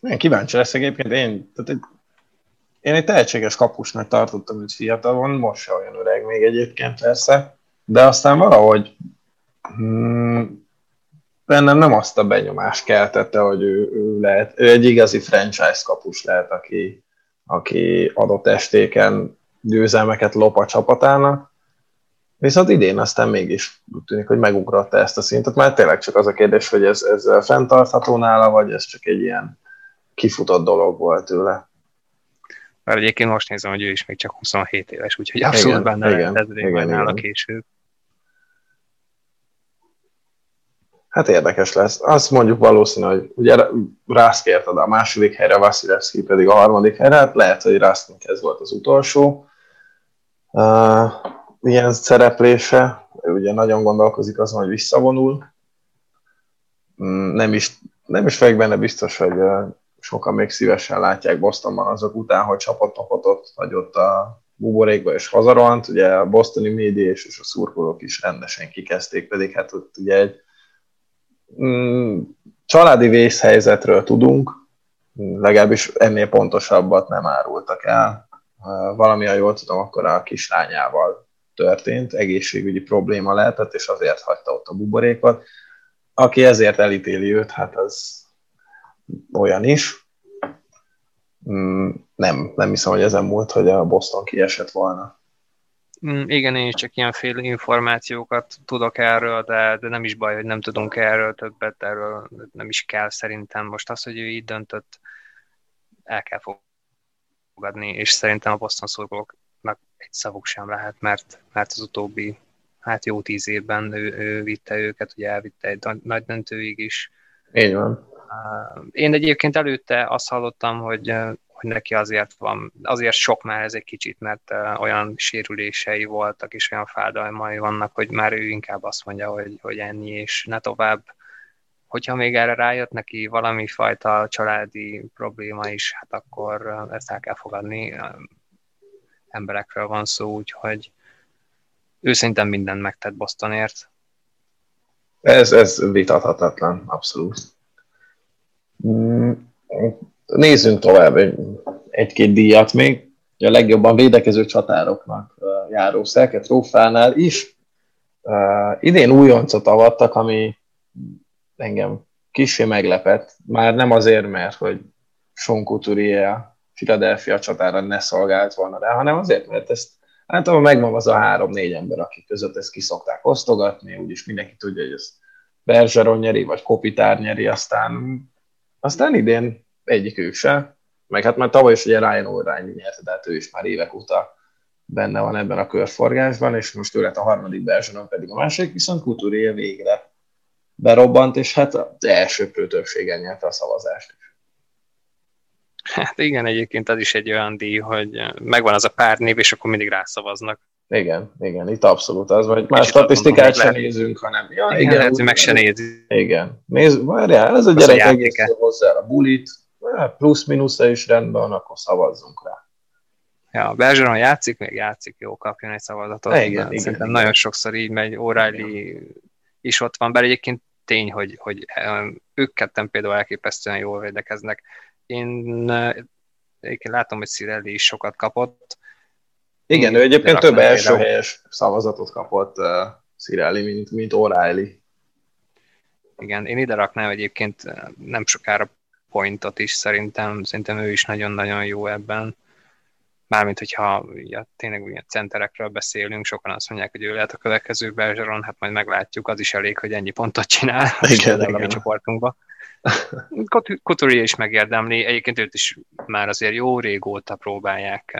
Én kíváncsi leszek egyébként, én, tehát egy, én egy tehetséges kapusnak tartottam őt fiatalon, most se olyan öreg még egyébként persze, de aztán valahogy hmm, bennem nem azt a benyomást keltette, hogy ő, ő lehet, ő egy igazi franchise kapus lehet, aki, aki adott estéken győzelmeket lop a csapatának, Viszont idén aztán mégis úgy tűnik, hogy megugratta ezt a szintet, mert tényleg csak az a kérdés, hogy ez, ez fenntartható nála, vagy ez csak egy ilyen kifutott dolog volt tőle. Mert egyébként most nézem, hogy ő is még csak 27 éves, úgyhogy abszolút igen, benne igen, lehet, igen, igen, nála később. Hát érdekes lesz. Azt mondjuk valószínű, hogy ugye Rász kérte a második helyre, Vasilevski pedig a harmadik helyre, hát lehet, hogy Rásznak ez volt az utolsó uh, ilyen szereplése. Ő ugye nagyon gondolkozik azon, hogy visszavonul. Mm, nem is, nem is vagyok benne biztos, hogy sokan még szívesen látják Bostonban azok után, hogy csapatnapotot hagyott a buborékba és hazarohant. Ugye a bostoni média és a szurkolók is rendesen kikezdték, pedig hát ott ugye egy mm, családi vészhelyzetről tudunk, legalábbis ennél pontosabbat nem árultak el. Valami, ha jól tudom, akkor a kislányával történt, egészségügyi probléma lehetett, és azért hagyta ott a buborékot. Aki ezért elítéli őt, hát az olyan is. Mm, nem, nem hiszem, hogy ezen múlt, hogy a Boston kiesett volna. Mm, igen, én is csak ilyenféle információkat tudok erről, de, de nem is baj, hogy nem tudunk erről többet, erről nem is kell szerintem. Most az, hogy ő így döntött, el kell fogadni, és szerintem a Boston szurkolóknak egy szavuk sem lehet, mert, mert az utóbbi hát jó tíz évben ő, ő vitte őket, ugye elvitte egy nagy döntőig is. Így van. Én egyébként előtte azt hallottam, hogy, hogy neki azért van, azért sok már ez egy kicsit, mert olyan sérülései voltak, és olyan fájdalmai vannak, hogy már ő inkább azt mondja, hogy, hogy ennyi, és ne tovább. Hogyha még erre rájött neki valami fajta családi probléma is, hát akkor ezt el kell fogadni. Emberekről van szó, úgyhogy ő szerintem mindent megtett Bostonért. Ez, ez vitathatatlan, abszolút. Mm, nézzünk tovább egy, egy-két díjat még. A legjobban védekező csatároknak járó Szelke trófánál is. Uh, idén újoncot avattak, ami engem kicsi meglepett. Már nem azért, mert hogy Sean Couturier Philadelphia csatára ne szolgált volna rá, hanem azért, mert ezt általában megvan az a három-négy ember, akik között ezt kiszokták osztogatni, úgyis mindenki tudja, hogy ez Bergeron nyeri, vagy Kopitár nyeri, aztán aztán idén ők se, meg hát már tavaly is ugye Ryan O'Reilly nyerte, de hát ő is már évek óta benne van ebben a körforgásban, és most ő lett a harmadik Bergeron pedig a második, viszont Couturier végre berobbant, és hát az első többségen nyerte a szavazást is. Hát igen, egyébként az is egy olyan díj, hogy megvan az a pár név, és akkor mindig rászavaznak. Igen, igen, itt abszolút az, vagy más statisztikát sem nézünk, hanem ja, igen, igen lehet, hogy meg se nézi. Igen, nézd, várjál, ez a gyerek a hozzá a bulit, plusz-minusz is rendben akkor szavazzunk rá. Ja, Bergeron játszik, még játszik, jó, kapjon egy szavazatot. Igen, igen, Szerintem igen. nagyon sokszor így megy, O'Reilly is ott van, bár egyébként tény, hogy, hogy ők ketten például elképesztően jól védekeznek. Én egyébként látom, hogy Cirelli is sokat kapott, igen, ő egyébként több első például. helyes szavazatot kapott uh, Cirelli, mint, mint O'Reilly. Igen, én ide raknám egyébként nem sokára pointot is szerintem, szerintem ő is nagyon-nagyon jó ebben. Mármint, hogyha ja, tényleg ugye centerekről beszélünk, sokan azt mondják, hogy ő lehet a következő Bergeron, hát majd meglátjuk, az is elég, hogy ennyi pontot csinál igen, igen. a mi csoportunkba. Couturier is megérdemli, egyébként őt is már azért jó régóta próbálják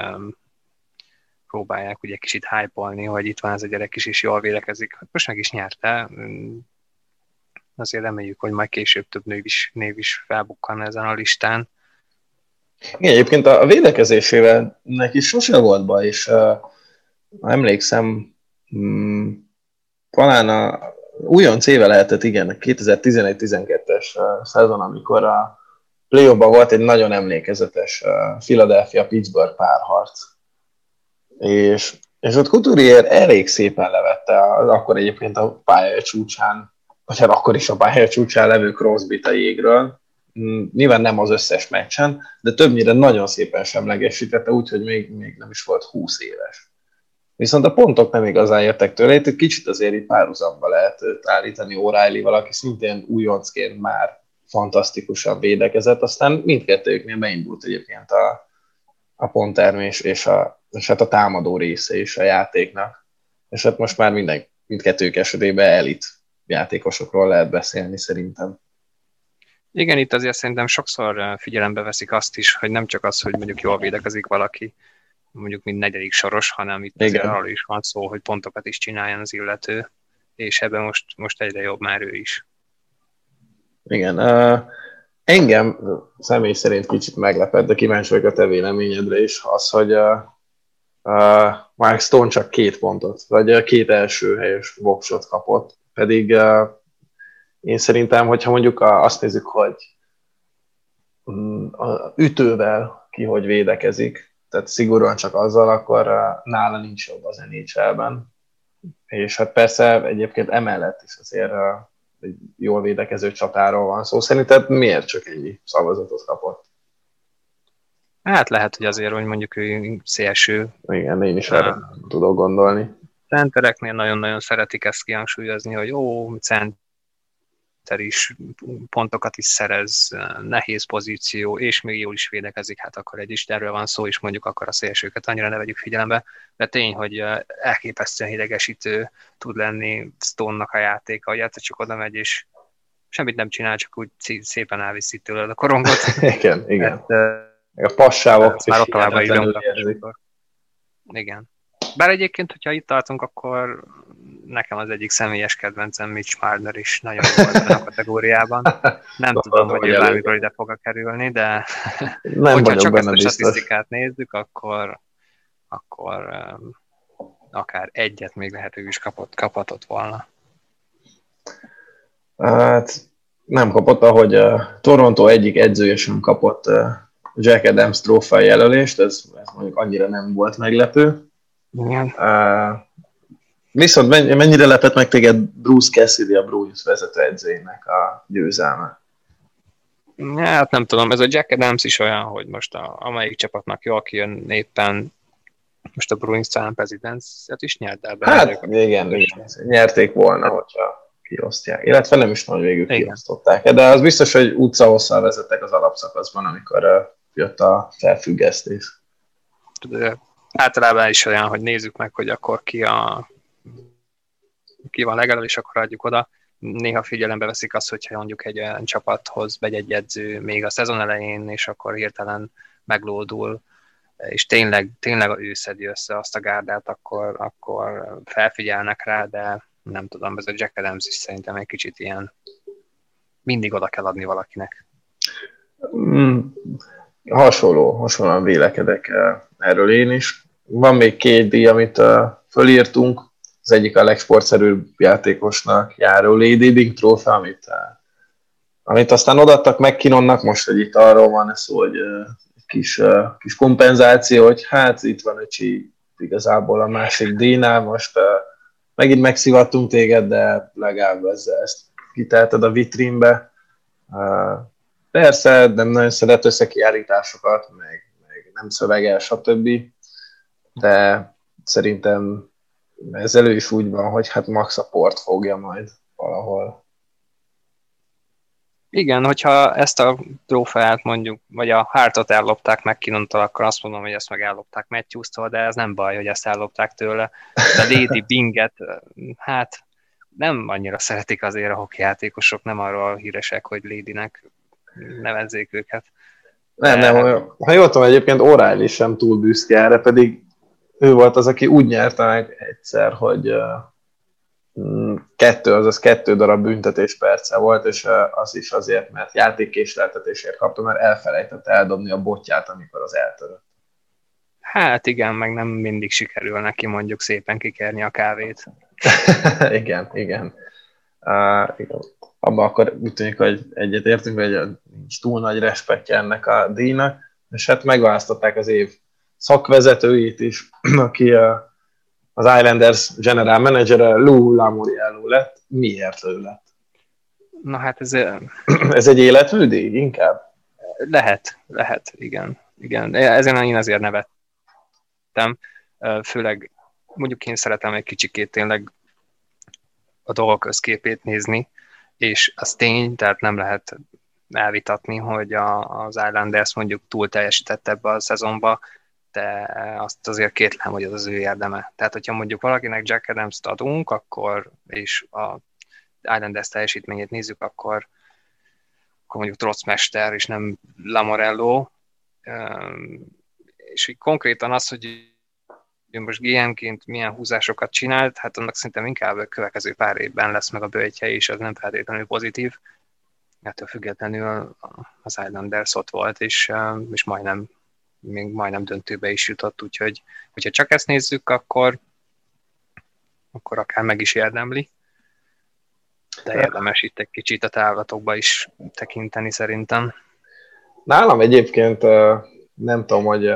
próbálják ugye kicsit hype hogy itt van ez a gyerek is, és jól védekezik. Hát most meg is nyerte. Azért reméljük, hogy majd később több név is, név is felbukkan ezen a listán. Igen, egyébként a védekezésével neki sose volt baj, és uh, emlékszem, um, talán a újonc éve lehetett, igen, 2011-12-es uh, szezon, amikor a play volt egy nagyon emlékezetes Philadelphia-Pittsburgh párharc. És, és ott Couturier elég szépen levette, az, akkor egyébként a pálya csúcsán, vagy hát akkor is a pálya csúcsán levő crosby a jégről, mm, nyilván nem az összes meccsen, de többnyire nagyon szépen semlegesítette, úgyhogy még, még nem is volt 20 éves. Viszont a pontok nem igazán értek tőle, itt egy kicsit azért itt párhuzamba lehet állítani O'Reilly, valaki szintén újoncként már fantasztikusan védekezett, aztán mindkettőjüknél beindult egyébként a, a ponttermés és, a, és hát a támadó része is a játéknak. És hát most már minden, mindkettők esetében elit játékosokról lehet beszélni szerintem. Igen, itt azért szerintem sokszor figyelembe veszik azt is, hogy nem csak az, hogy mondjuk jól védekezik valaki, mondjuk mint negyedik soros, hanem itt Igen. arról is van szó, hogy pontokat is csináljon az illető, és ebben most, most egyre jobb már ő is. Igen. Uh, engem személy szerint kicsit meglepett, de kíváncsi vagyok a te véleményedre is, az, hogy uh, uh, Mark Stone csak két pontot, vagy uh, két első helyes voksot kapott, pedig uh, én szerintem, hogyha mondjuk azt nézzük, hogy um, a ütővel ki hogy védekezik, tehát szigorúan csak azzal, akkor uh, nála nincs jobb az NHL-ben. És hát persze egyébként emellett is azért uh, egy jól védekező csatáról van szó. Szerinted miért csak ennyi szavazatot kapott? Hát lehet, hogy azért, hogy mondjuk ő szélső. Igen, én is erre tudok gondolni. Centereknél nagyon-nagyon szeretik ezt kihangsúlyozni, hogy ó, cent is pontokat is szerez, nehéz pozíció, és még jól is védekezik, hát akkor egy is erről van szó, és mondjuk akkor a szélsőket annyira ne vegyük figyelembe, de tény, hogy elképesztően hidegesítő tud lenni Stone-nak a játéka, hogy egyszer csak oda megy, és semmit nem csinál, csak úgy szépen elviszi tőled a korongot. igen, igen. Hát, a passávok már ott tovább Igen. Bár egyébként, hogyha itt tartunk, akkor nekem az egyik személyes kedvencem Mitch Marner is nagyon jó ebben a kategóriában. Nem tudom, hogy ő bármikor ide fog kerülni, de nem hogyha csak ezt a biztos. statisztikát nézzük, akkor, akkor um, akár egyet még lehet ő is kapott, kaphatott volna. Hát nem kapott, ahogy a Toronto egyik edzője sem kapott Jack Adams trófea jelölést, ez, ez mondjuk annyira nem volt meglepő. Igen. Uh, Viszont mennyire lepett meg téged Bruce Cassidy, a Bruins edzőjének a győzelme? Hát nem tudom, ez a Jack Adams is olyan, hogy most a, amelyik csapatnak jól kijön éppen most a Bruins talán prezidenciát is nyert el Hát igen, igen, nyerték volna, hogyha kiosztják. Illetve nem is nagy végül igen. kiosztották. De az biztos, hogy utca hosszal vezettek az alapszakaszban, amikor uh, jött a felfüggesztés. De általában is olyan, hogy nézzük meg, hogy akkor ki a ki van legalább, és akkor adjuk oda. Néha figyelembe veszik azt, hogyha mondjuk egy olyan csapathoz megy egy edző még a szezon elején, és akkor hirtelen meglódul, és tényleg, tényleg ő szedi össze azt a gárdát, akkor, akkor felfigyelnek rá, de nem tudom, ez a Jack Adams is szerintem egy kicsit ilyen mindig oda kell adni valakinek. Mm, hasonló, hasonlóan vélekedek eh, erről én is. Van még két díj, amit uh, fölírtunk, az egyik a legsportszerűbb játékosnak járó Lady Bing trófea, amit, amit aztán odaadtak McKinnonnak, most, hogy itt arról van szó, hogy egy kis, kis kompenzáció, hogy hát itt van öcsi igazából a másik díjnál, most megint megszivattunk téged, de legalább ezzel ezt kitelted a vitrínbe. Persze, nem nagyon szeret összekiállításokat, meg, meg nem szövegel, stb. De szerintem ez elő is úgy van, hogy hát max a port fogja majd valahol. Igen, hogyha ezt a trófeát mondjuk, vagy a hártot ellopták meg Kinontól, akkor azt mondom, hogy ezt meg ellopták Matthews-tól, de ez nem baj, hogy ezt ellopták tőle. De Lady Binget, hát nem annyira szeretik azért a hokijátékosok, nem arról híresek, hogy Ladynek nevezzék őket. Nem, nem, ha jól tudom, egyébként O'Reilly sem túl büszke erre, pedig ő volt az, aki úgy nyerte meg egyszer, hogy mm, kettő, azaz kettő darab büntetés perce volt, és az is azért, mert játékkésleltetésért kapta, mert elfelejtett eldobni a botját, amikor az eltörött. Hát igen, meg nem mindig sikerül neki mondjuk szépen kikerni a kávét. igen, igen. Uh, igen. Abban akkor úgy tűnik, hogy egyet értünk, hogy nincs túl nagy respektje ennek a díjnak, és hát megválasztották az év szakvezetőit is, aki az Islanders general manager Lou Lamoriello lett. Miért ő lett? Na hát ez... ez egy életműdíj inkább? Lehet, lehet, igen. igen. Ezen én azért nevettem. Főleg mondjuk én szeretem egy kicsikét tényleg a dolgok összképét nézni, és az tény, tehát nem lehet elvitatni, hogy a, az Islanders mondjuk túl teljesített ebbe a szezonba, de azt azért kétlem, hogy az az ő érdeme. Tehát, hogyha mondjuk valakinek Jack Adams-t adunk, akkor, és a Islanders teljesítményét nézzük, akkor, akkor mondjuk Trotzmester, és nem Lamorello, és hogy konkrétan az, hogy ő most GM-ként milyen húzásokat csinált, hát annak szerintem inkább a következő pár évben lesz meg a bőjtje, és az nem feltétlenül pozitív. Ettől függetlenül az Islanders ott volt, és, és majdnem, még majdnem döntőbe is jutott, úgyhogy hogyha csak ezt nézzük, akkor, akkor akár meg is érdemli. De érdemes itt egy kicsit a távlatokba is tekinteni szerintem. Nálam egyébként nem tudom, hogy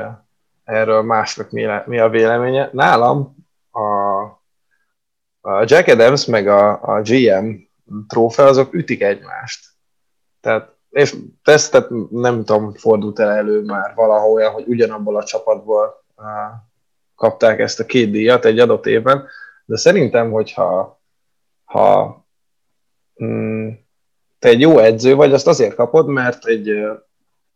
erről másnak mi a véleménye. Nálam a, a Jack Adams meg a, a GM trófea, azok ütik egymást. Tehát, és ezt nem tudom, fordult el elő már valahol olyan, hogy ugyanabból a csapatból uh, kapták ezt a két díjat egy adott évben, de szerintem, hogyha ha, mm, te egy jó edző vagy, azt azért kapod, mert egy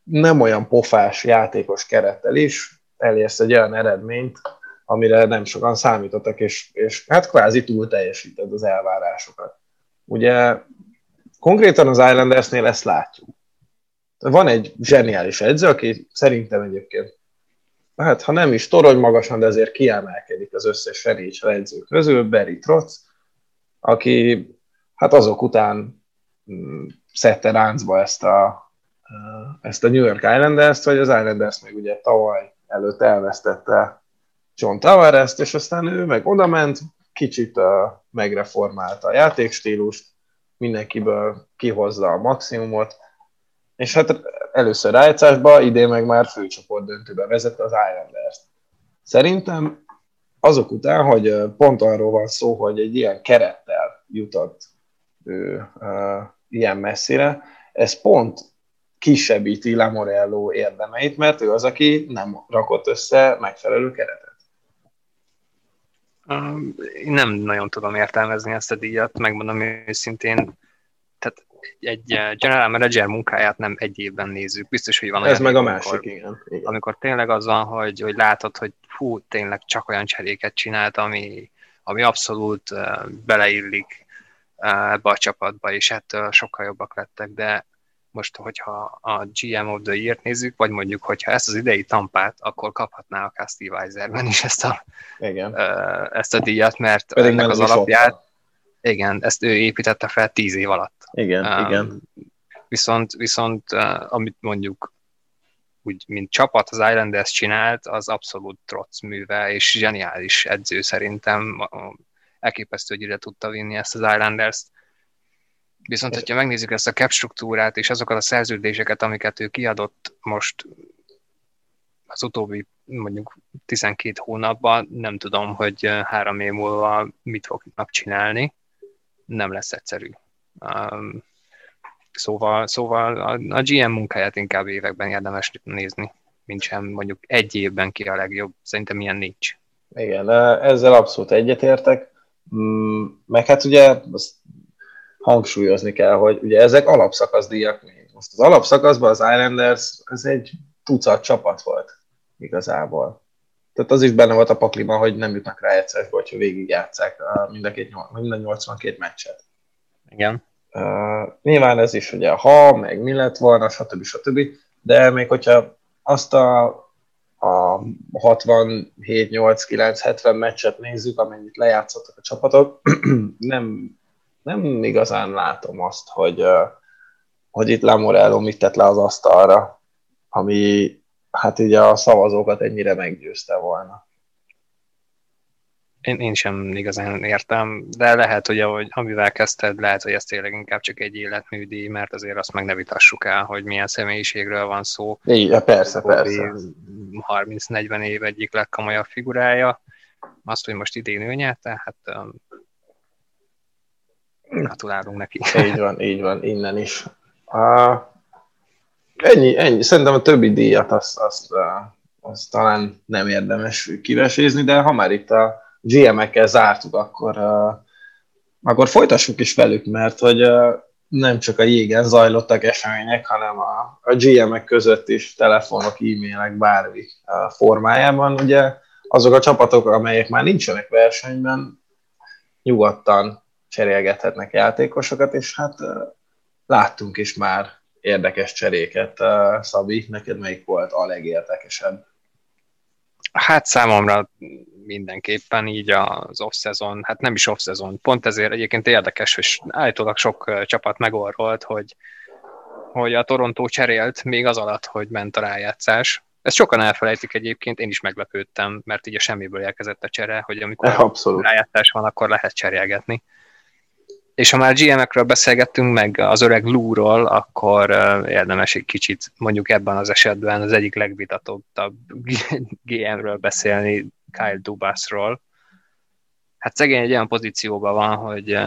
nem olyan pofás játékos kerettel is elérsz egy olyan eredményt, amire nem sokan számítottak, és, és hát kvázi túl teljesíted az elvárásokat. Ugye konkrétan az Islandersnél ezt látjuk. Van egy zseniális edző, aki szerintem egyébként, hát ha nem is torony magasan, de azért kiemelkedik az összes NHL edző közül, Barry Trotz, aki hát azok után mm, szedte ráncba ezt a, ezt a New York Islanders-t, vagy az Islanders még ugye tavaly előtt elvesztette John Tavares-t, és aztán ő meg oda ment, kicsit uh, megreformálta a játékstílust, mindenkiből kihozza a maximumot, és hát először rájátszásba, idén meg már főcsoport döntőbe vezette az Islanders-t. Szerintem azok után, hogy pont arról van szó, hogy egy ilyen kerettel jutott ő uh, ilyen messzire, ez pont kisebbíti Lamorello érdemeit, mert ő az, aki nem rakott össze megfelelő keretet. Én nem nagyon tudom értelmezni ezt a díjat, megmondom őszintén. Tehát egy eh, general manager munkáját nem egy évben nézzük. Biztos, hogy van Ez meg a másik, amikor, igen, igen. Amikor tényleg az van, hogy, hogy látod, hogy hú, tényleg csak olyan cseréket csinált, ami, ami abszolút uh, beleillik uh, ebbe a csapatba, és ettől sokkal jobbak lettek, de most, hogyha a GM of the Year-t nézzük, vagy mondjuk, hogyha ezt az idei tampát, akkor kaphatná akár Steve Eiserben is ezt a, igen. Ezt a díjat, mert Pedig ennek az alapját, ott. igen, ezt ő építette fel tíz év alatt. Igen, um, igen. Viszont, viszont uh, amit mondjuk úgy, mint csapat az Islanders csinált, az abszolút trotz műve, és zseniális edző szerintem. Elképesztő, hogy ide tudta vinni ezt az Islanders-t. Viszont, hogyha megnézzük ezt a cap struktúrát és azokat a szerződéseket, amiket ő kiadott most az utóbbi mondjuk 12 hónapban, nem tudom, hogy három év múlva mit fognak csinálni. Nem lesz egyszerű. Um, szóval, szóval a, a GM munkáját inkább években érdemes nézni, mint sem mondjuk egy évben ki a legjobb. Szerintem ilyen nincs. Igen, ezzel abszolút egyetértek. Mm, meg hát ugye azt hangsúlyozni kell, hogy ugye ezek alapszakaszdíjak még. Most az alapszakaszban az Islanders, ez egy tucat csapat volt igazából. Tehát az is benne volt a pakliban, hogy nem jutnak rá egyszer, hogyha végig játszák mind a, két, mind a 82 meccset. Igen. Uh, nyilván ez is ugye ha, meg mi lett volna, stb. stb. De még hogyha azt a, a 67-8-9-70 meccset nézzük, amennyit lejátszottak a csapatok, nem, nem igazán látom azt, hogy, hogy itt Lamorello mit tett le az asztalra, ami hát így a szavazókat ennyire meggyőzte volna. Én, én sem igazán értem, de lehet, hogy ahogy, amivel kezdted, lehet, hogy ez tényleg inkább csak egy életműdi, mert azért azt meg ne vitassuk el, hogy milyen személyiségről van szó. Igen, persze, persze. 30-40 év egyik legkomolyabb figurája. Azt, hogy most idén ő nyerte, hát gratulálunk neki. Így van, így van, innen is. Uh, ennyi, ennyi. Szerintem a többi díjat azt, azt, uh, azt talán nem érdemes kivesézni, de ha már itt a GM-ekkel zártuk, akkor, uh, akkor folytassuk is velük, mert hogy uh, nem csak a jégen zajlottak események, hanem a, a GM-ek között is telefonok, e-mailek, bármi uh, formájában. Ugye azok a csapatok, amelyek már nincsenek versenyben, nyugodtan cserélgethetnek játékosokat, és hát láttunk is már érdekes cseréket. Szabi, neked melyik volt a legérdekesebb? Hát számomra mindenképpen így az off-szezon, hát nem is off-szezon, pont ezért egyébként érdekes, hogy állítólag sok csapat megorrolt, hogy, hogy a Toronto cserélt még az alatt, hogy ment a rájátszás. Ezt sokan elfelejtik egyébként, én is meglepődtem, mert így a semmiből érkezett a csere, hogy amikor Abszolút. rájátszás van, akkor lehet cserélgetni és ha már GM-ekről beszélgettünk, meg az öreg Lou-ról, akkor érdemes egy kicsit mondjuk ebben az esetben az egyik legvitatottabb GM-ről beszélni, Kyle Dubasról. Hát szegény egy olyan pozícióban van, hogy,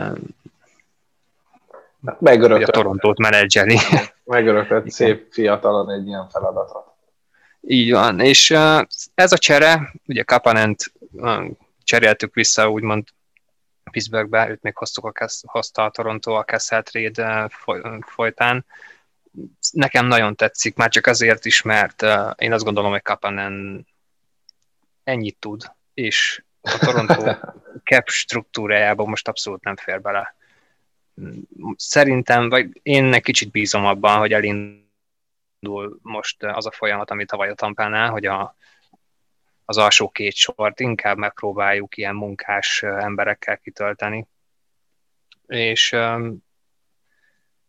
hogy a Torontót menedzseli. Megörökött szép fiatalon egy ilyen feladatot. Így van, és ez a csere, ugye Kapanent cseréltük vissza úgymond Pittsburghbe, őt még hoztuk a, hozta a Toronto a Kessel trade eh, folytán. Nekem nagyon tetszik, már csak azért is, mert uh, én azt gondolom, hogy Kapanen ennyit tud, és a Toronto cap struktúrájában most abszolút nem fér bele. Szerintem, vagy én egy kicsit bízom abban, hogy elindul most az a folyamat, ami tavaly a Tampánál, hogy a, az alsó két sort inkább megpróbáljuk ilyen munkás emberekkel kitölteni. És,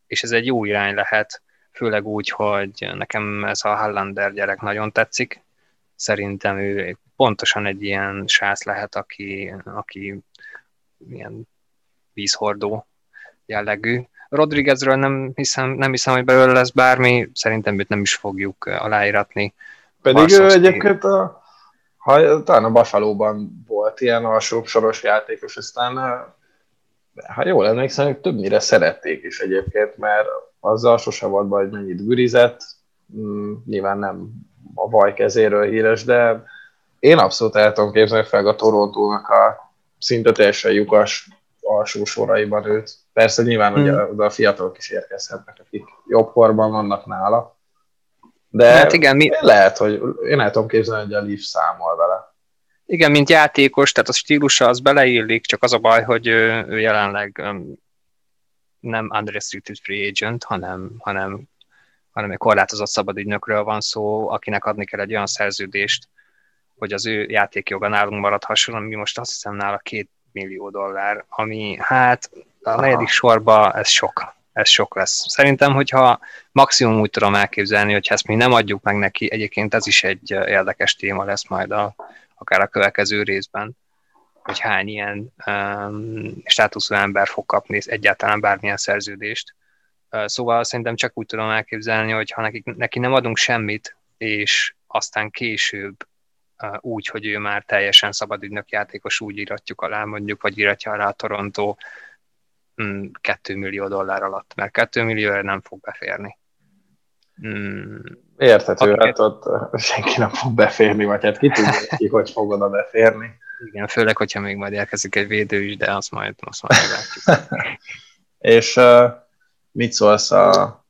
és ez egy jó irány lehet, főleg úgy, hogy nekem ez a Hallander gyerek nagyon tetszik. Szerintem ő pontosan egy ilyen sász lehet, aki, aki ilyen vízhordó jellegű. Rodriguezről nem hiszem, nem hiszem, hogy belőle lesz bármi, szerintem őt nem is fogjuk aláíratni. Pedig ő egyébként a ha, talán a Buffalo-ban volt ilyen alsóbb soros játékos, aztán ha jól emlékszem, többnyire szerették is egyébként, mert azzal sose volt baj, hogy mennyit gürizett, mm, nyilván nem a vaj kezéről híres, de én abszolút el tudom képzelni fel a Torontónak a szinte teljesen lyukas alsó soraiban őt. Persze nyilván hmm. ugye a fiatalok is érkezhetnek, akik jobb korban vannak nála, de hát igen, mi... lehet, hogy én el tudom képzelni, hogy a Leaf számol vele. Igen, mint játékos, tehát a stílusa az beleillik, csak az a baj, hogy ő, ő jelenleg nem unrestricted free agent, hanem, hanem, hanem egy korlátozott szabadügynökről van szó, akinek adni kell egy olyan szerződést, hogy az ő játékjoga nálunk maradhasson, ami most azt hiszem nála két millió dollár, ami hát a negyedik sorba ez sok ez sok lesz. Szerintem, hogyha maximum úgy tudom elképzelni, hogy ezt mi nem adjuk meg neki, egyébként ez is egy érdekes téma lesz majd a, akár a következő részben, hogy hány ilyen um, státuszú ember fog kapni egyáltalán bármilyen szerződést. Uh, szóval szerintem csak úgy tudom elképzelni, hogy ha neki, neki nem adunk semmit, és aztán később uh, úgy, hogy ő már teljesen szabadügynök játékos, úgy íratjuk alá mondjuk, vagy íratja alá a Toronto, 2 mm, millió dollár alatt, mert 2 millióra nem fog beférni. Mm. Érthető, hát ott senki nem fog beférni, vagy hát ki tudja, ki hogy fog oda beférni. Igen, főleg, hogyha még majd elkezdik egy védő is, de azt majd, azt majd meglátjuk. És uh, mit szólsz a,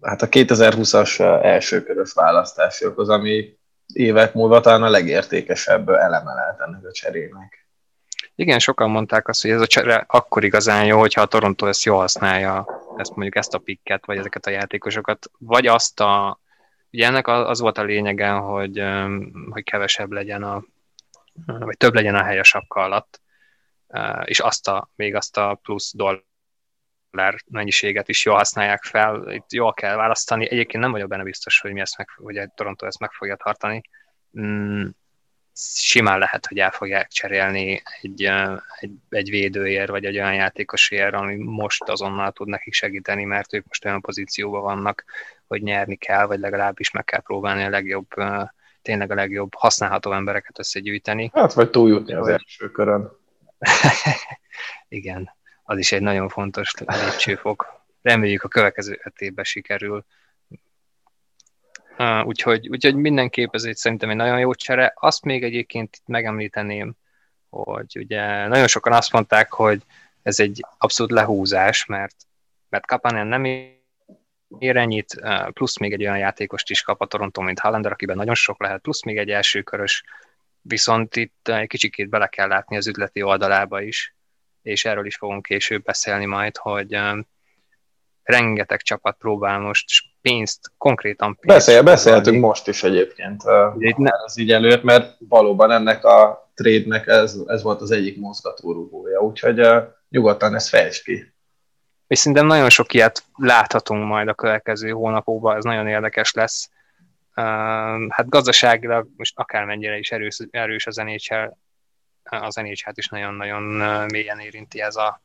hát a 2020-as első körös választásokhoz, ami évek múlva talán a legértékesebb eleme lehet ennek a cserének? Igen, sokan mondták azt, hogy ez a csere akkor igazán jó, hogyha a Toronto ezt jól használja, ezt mondjuk ezt a pikket, vagy ezeket a játékosokat, vagy azt a ugye ennek az volt a lényege, hogy, hogy kevesebb legyen a, vagy több legyen a hely a sapka alatt, és azt a, még azt a plusz dollár mennyiséget is jól használják fel. Itt jól kell választani. Egyébként nem vagyok benne biztos, hogy mi ezt meg, hogy Toronto ezt meg fogja tartani. Simán lehet, hogy el fogják cserélni egy, egy, egy védőért, vagy egy olyan játékosért, ami most azonnal tud nekik segíteni, mert ők most olyan pozícióban vannak, hogy nyerni kell, vagy legalábbis meg kell próbálni a legjobb, tényleg a legjobb használható embereket összegyűjteni. Hát, vagy túljutni az első körön. Igen, az is egy nagyon fontos lépcsőfok. Reméljük a következő öt évben sikerül. Úgyhogy, úgyhogy mindenképp ez egy szerintem egy nagyon jó csere. Azt még egyébként itt megemlíteném, hogy ugye nagyon sokan azt mondták, hogy ez egy abszolút lehúzás, mert, mert Kapanen nem ér ennyit, plusz még egy olyan játékost is kap a Toronto, mint Hallander, akiben nagyon sok lehet, plusz még egy elsőkörös, viszont itt egy kicsikét bele kell látni az üzleti oldalába is, és erről is fogunk később beszélni majd, hogy rengeteg csapat próbál most pénzt, konkrétan pénzt. Beszél, beszéltünk most is egyébként Ugye ne... ez így előtt, mert valóban ennek a trade-nek ez, ez volt az egyik mozgatórugója, úgyhogy nyugodtan ezt fejtsd ki. És szerintem nagyon sok ilyet láthatunk majd a következő hónapokban, ez nagyon érdekes lesz. Hát gazdaságilag most akármennyire is erős, erős az NHL, az nhl is nagyon-nagyon mélyen érinti ez a,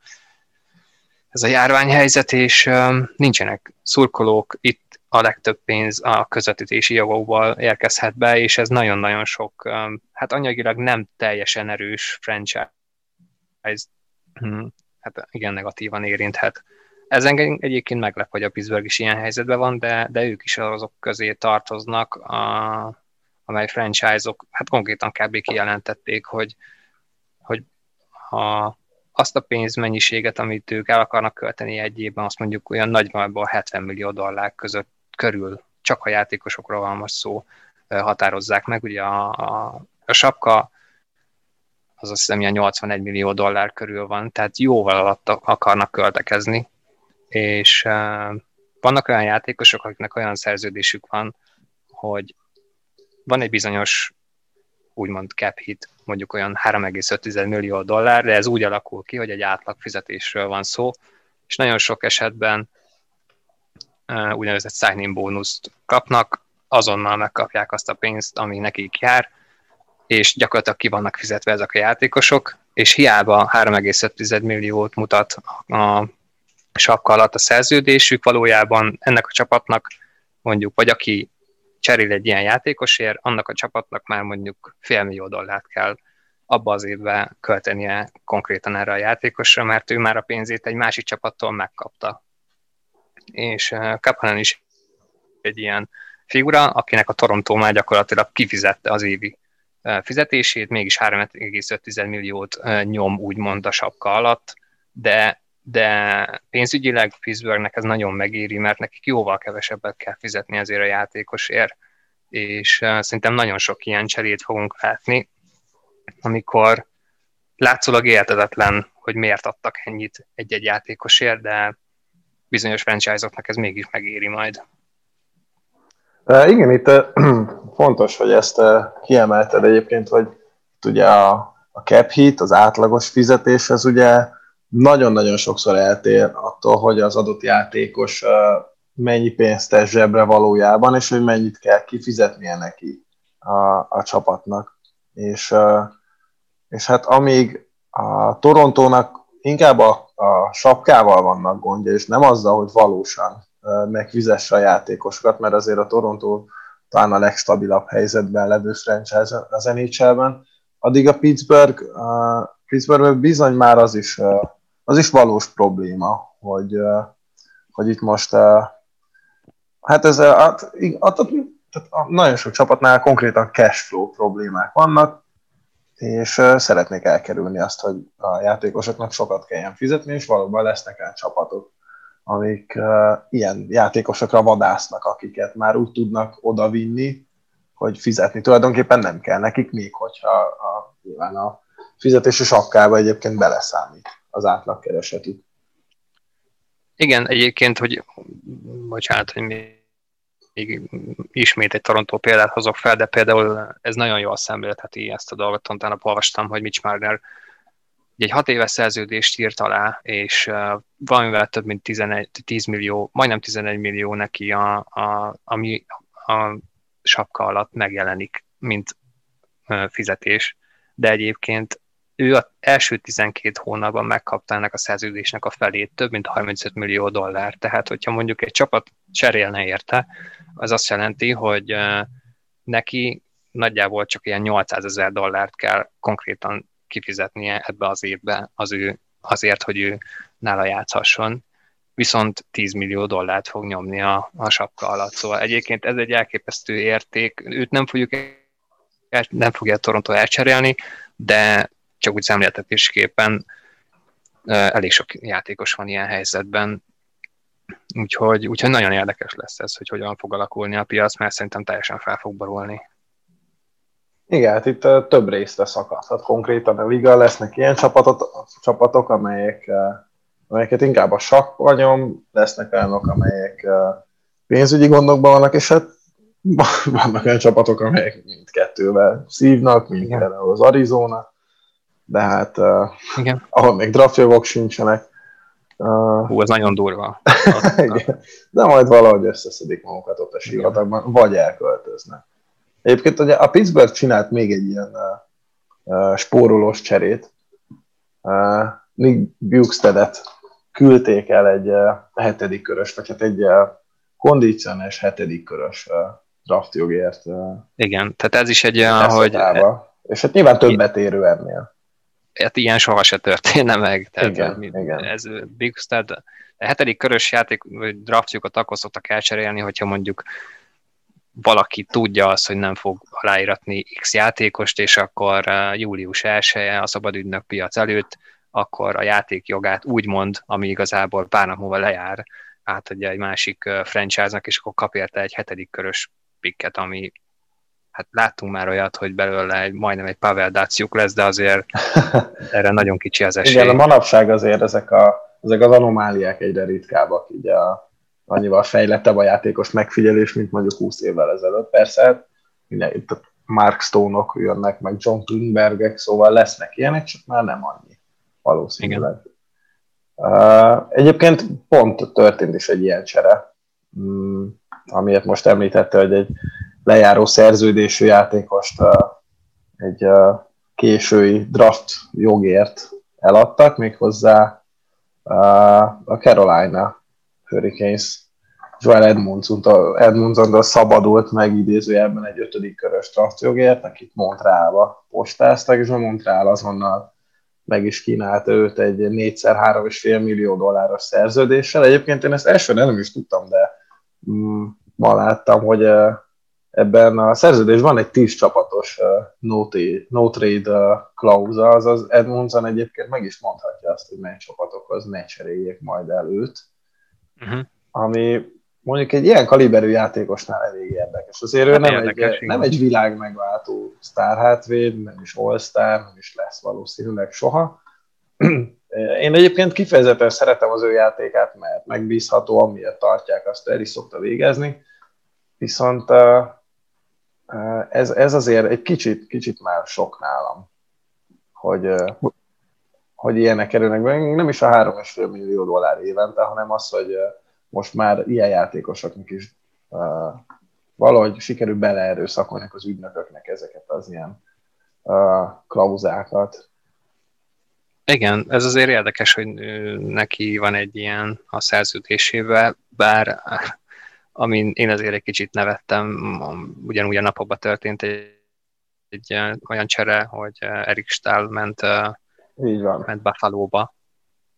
ez a járványhelyzet, és nincsenek szurkolók, itt a legtöbb pénz a közvetítési jogokból érkezhet be, és ez nagyon-nagyon sok, hát anyagilag nem teljesen erős franchise, hm, hát igen negatívan érinthet. Ez engem egyébként meglep, hogy a Pittsburgh is ilyen helyzetben van, de, de ők is azok közé tartoznak, a, amely franchise-ok, hát konkrétan kb. kijelentették, hogy, hogy ha azt a pénzmennyiséget, amit ők el akarnak költeni egy évben, azt mondjuk olyan nagyjából 70 millió dollár között körül, csak a játékosokról van most szó, határozzák meg. Ugye a, a, a sapka az azt hiszem ilyen 81 millió dollár körül van, tehát jóval alatt akarnak költekezni, és uh, vannak olyan játékosok, akiknek olyan szerződésük van, hogy van egy bizonyos úgymond cap hit, mondjuk olyan 3,5 millió dollár, de ez úgy alakul ki, hogy egy átlag fizetésről van szó, és nagyon sok esetben úgynevezett sign-in bónuszt kapnak, azonnal megkapják azt a pénzt, ami nekik jár, és gyakorlatilag ki vannak fizetve ezek a játékosok, és hiába 3,5 milliót mutat a sapka alatt a szerződésük, valójában ennek a csapatnak mondjuk, vagy aki cserél egy ilyen játékosért, annak a csapatnak már mondjuk félmillió dollárt kell abba az évben költenie konkrétan erre a játékosra, mert ő már a pénzét egy másik csapattól megkapta. És uh, Kapanen is egy ilyen figura, akinek a Toronto már gyakorlatilag kifizette az évi uh, fizetését, mégis 3,5 milliót uh, nyom úgymond a sapka alatt, de de pénzügyileg Pittsburghnek ez nagyon megéri, mert nekik jóval kevesebbet kell fizetni ezért a játékosért, és uh, szerintem nagyon sok ilyen cserét fogunk látni, amikor látszólag értetetlen, hogy miért adtak ennyit egy-egy játékosért, de bizonyos franchise-oknak ez mégis megéri majd. Uh, igen, itt uh, fontos, hogy ezt uh, kiemelted egyébként, hogy ugye a, a cap hit, az átlagos fizetés, ez ugye nagyon-nagyon sokszor eltér attól, hogy az adott játékos mennyi pénzt tesz zsebre valójában, és hogy mennyit kell kifizetnie neki a, a csapatnak. És, és hát amíg a Torontónak inkább a, a sapkával vannak gondja, és nem azzal, hogy valósan megfizesse a játékosokat, mert azért a Toronto talán a legstabilabb helyzetben levő franchise az NHL-ben, addig a Pittsburgh, a Pittsburgh bizony már az is az is valós probléma, hogy, hogy itt most hát ez hát, tehát nagyon sok csapatnál konkrétan cash flow problémák vannak, és szeretnék elkerülni azt, hogy a játékosoknak sokat kelljen fizetni, és valóban lesznek olyan csapatok, amik ilyen játékosokra vadásznak, akiket már úgy tudnak odavinni, hogy fizetni. Tulajdonképpen nem kell nekik, még hogyha a, nyilván a fizetési sakkába egyébként beleszámít az átlagkeresetük. Igen, egyébként, hogy bocsánat, hogy még ismét egy Toronto példát hozok fel, de például ez nagyon jól szemlélheti ezt a dolgot, utána olvastam, hogy Mitch Marner egy hat éves szerződést írt alá, és valamivel több mint 11, 10 millió, majdnem 11 millió neki, a, a, ami a sapka alatt megjelenik, mint fizetés, de egyébként ő az első 12 hónapban megkapta ennek a szerződésnek a felét, több mint 35 millió dollár. Tehát, hogyha mondjuk egy csapat cserélne érte, az azt jelenti, hogy neki nagyjából csak ilyen 800 ezer dollárt kell konkrétan kifizetnie ebbe az évbe az ő, azért, hogy ő nála játszhasson, viszont 10 millió dollárt fog nyomni a, a sapka alatt. Szóval egyébként ez egy elképesztő érték. Őt nem fogjuk el, nem fogja a Toronto elcserélni, de csak úgy szemléltetésképpen elég sok játékos van ilyen helyzetben, úgyhogy, úgyhogy nagyon érdekes lesz ez, hogy hogyan fog alakulni a piac, mert szerintem teljesen fel fog borulni. Igen, hát itt több részre szakadhat konkrétan a liga, lesznek ilyen csapatot, csapatok, amelyek, amelyeket inkább a sakkanyom, lesznek olyanok, amelyek pénzügyi gondokban vannak, és hát vannak olyan csapatok, amelyek mindkettővel szívnak, mint például az Arizona, de hát uh, Igen. ahol még draftjogok sincsenek. Uh, Hú, ez nagyon durva. Igen. De majd valahogy összeszedik magukat ott a sivatagban, vagy elköltöznek. Egyébként ugye a Pittsburgh csinált még egy ilyen uh, uh, spórolós cserét. Uh, Nick Bukestedet küldték el egy uh, hetedik körös, vagy hát egy uh, kondicionális hetedik körös uh, draftjogért. Uh, Igen, tehát ez is egy olyan, hogy... És hát nyilván többet érő ennél. Hát ilyen soha se történne meg. Tehát igen, igen. Ez Bukested, a hetedik körös játék, vagy draftjukat akkor szoktak elcserélni, hogyha mondjuk valaki tudja azt, hogy nem fog aláíratni X játékost, és akkor július 1 -e a szabadügynök piac előtt, akkor a játék jogát úgy mond, ami igazából pár nap múlva lejár, átadja egy másik franchise-nak, és akkor kap érte egy hetedik körös pikket, ami hát láttunk már olyat, hogy belőle egy, majdnem egy Pavel Daciuk lesz, de azért erre nagyon kicsi az esély. Igen, a manapság azért ezek, a, ezek az anomáliák egyre ritkábbak, így a, annyival fejlettebb a játékos megfigyelés, mint mondjuk 20 évvel ezelőtt. Persze, hát a Mark Stone-ok jönnek, meg John Klingbergek, szóval lesznek ilyenek, csak már nem annyi valószínűleg. Uh, egyébként pont történt is egy ilyen csere, um, amiért most említette, hogy egy lejáró szerződésű játékost egy késői draft jogért eladtak, méghozzá a Carolina Hurricanes Joel Edmundson-tól, Edmundson szabadult meg idézőjelben egy ötödik körös draftjogért, akit Montrealba postáztak, és a Montreal azonnal meg is kínálta őt egy 4x3,5 millió dolláros szerződéssel. Egyébként én ezt első nem is tudtam, de mm, ma láttam, hogy ebben a szerződésben van egy 10 csapatos uh, no, no trade uh, klauza, azaz Edmundson egyébként meg is mondhatja azt, hogy mely csapatokhoz ne cseréljék majd el őt uh-huh. ami mondjuk egy ilyen kaliberű játékosnál elég érdekes. Azért ő hát nem, érdekes, egy, nem egy világ megváltó sztárhátvéd, nem is all nem is lesz valószínűleg soha. Én egyébként kifejezetten szeretem az ő játékát, mert megbízható, amiért tartják, azt el is szokta végezni. Viszont ez, ez azért egy kicsit, kicsit már sok nálam, hogy, hogy ilyenek kerülnek be. Nem is a 3,5 millió dollár évente, hanem az, hogy most már ilyen játékosoknak is valahogy sikerül beleerőszakolni az ügynököknek ezeket az ilyen klauzákat. Igen, ez azért érdekes, hogy neki van egy ilyen a szerződésével, bár amin én azért egy kicsit nevettem, ugyanúgy a napokban történt egy, egy olyan csere, hogy Erik Stahl ment így van. ment Buffalo-ba,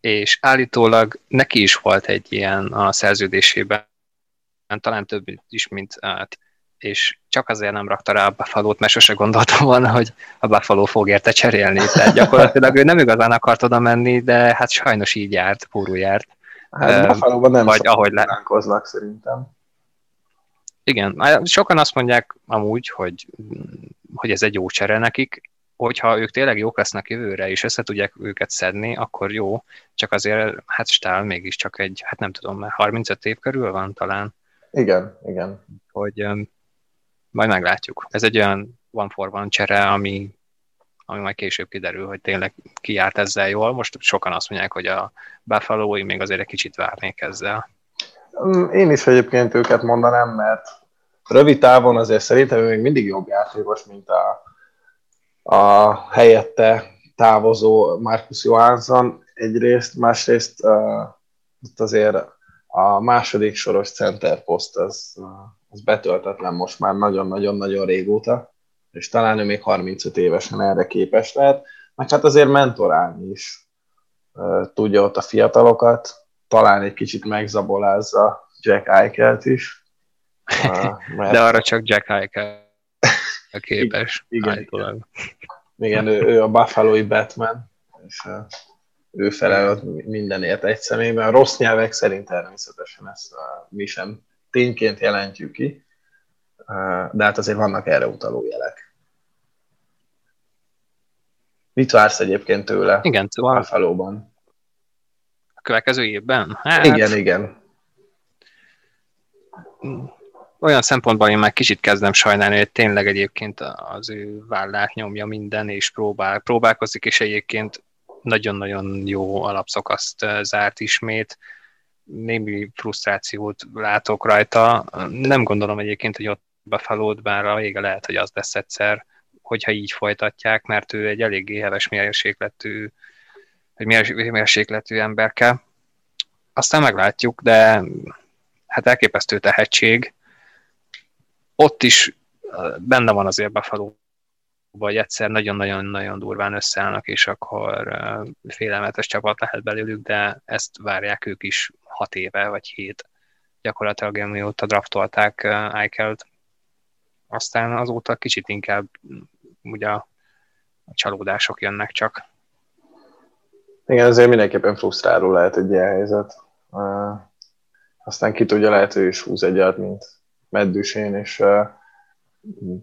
és állítólag neki is volt egy ilyen a szerződésében, talán több is, mint és csak azért nem rakta rá a buffalo mert sose gondoltam volna, hogy a Buffalo fog érte cserélni. Tehát gyakorlatilag ő nem igazán akart oda menni, de hát sajnos így járt, pórul járt. Hát uh, buffalo nem vagy ahogy le... szerintem. Igen, sokan azt mondják amúgy, hogy, hogy ez egy jó csere nekik, hogyha ők tényleg jók lesznek jövőre, és össze tudják őket szedni, akkor jó, csak azért, hát Stál mégiscsak egy, hát nem tudom, mert 35 év körül van talán. Igen, igen. Hogy um, majd meglátjuk. Ez egy olyan one for one csere, ami, ami majd később kiderül, hogy tényleg ki járt ezzel jól. Most sokan azt mondják, hogy a buffalo még azért egy kicsit várnék ezzel. Mm, én is egyébként őket mondanám, mert rövid távon azért szerintem ő még mindig jobb játékos, mint a, a helyette távozó Marcus Johansson egyrészt, másrészt uh, azért a második soros center poszt az, az betöltetlen most már nagyon-nagyon-nagyon régóta, és talán ő még 35 évesen erre képes lehet, meg hát azért mentorálni is uh, tudja ott a fiatalokat, talán egy kicsit megzabolázza Jack Eichelt is. Uh, mert... De arra csak Jack Eichel képes. Igen, igen. igen ő, ő a Buffalo-i Batman, és ő felel mindenért egy személyben. A rossz nyelvek szerint természetesen ezt mi sem tényként jelentjük ki, de hát azért vannak erre utaló jelek. Mit vársz egyébként tőle Igen, szóval Buffalo-ban? Következő évben? Hát, igen, igen. Olyan szempontból én már kicsit kezdem sajnálni, hogy tényleg egyébként az ő vállát nyomja minden, és próbál, próbálkozik, és egyébként nagyon-nagyon jó alapszakaszt zárt ismét. Némi frusztrációt látok rajta. Nem gondolom egyébként, hogy ott befalód, bár a vége lehet, hogy az lesz egyszer, hogyha így folytatják, mert ő egy eléggé heves mérsékletű, egy mérsékletű emberke. Aztán meglátjuk, de hát elképesztő tehetség. Ott is benne van azért befaló vagy egyszer nagyon-nagyon-nagyon durván összeállnak, és akkor félelmetes csapat lehet belőlük, de ezt várják ők is hat éve, vagy hét gyakorlatilag amióta draftolták Eichelt. Aztán azóta kicsit inkább ugye a csalódások jönnek csak. Igen, ezért mindenképpen frusztráló lehet egy ilyen helyzet. Aztán ki tudja, lehet, hogy is húz egyet, mint meddűsén, és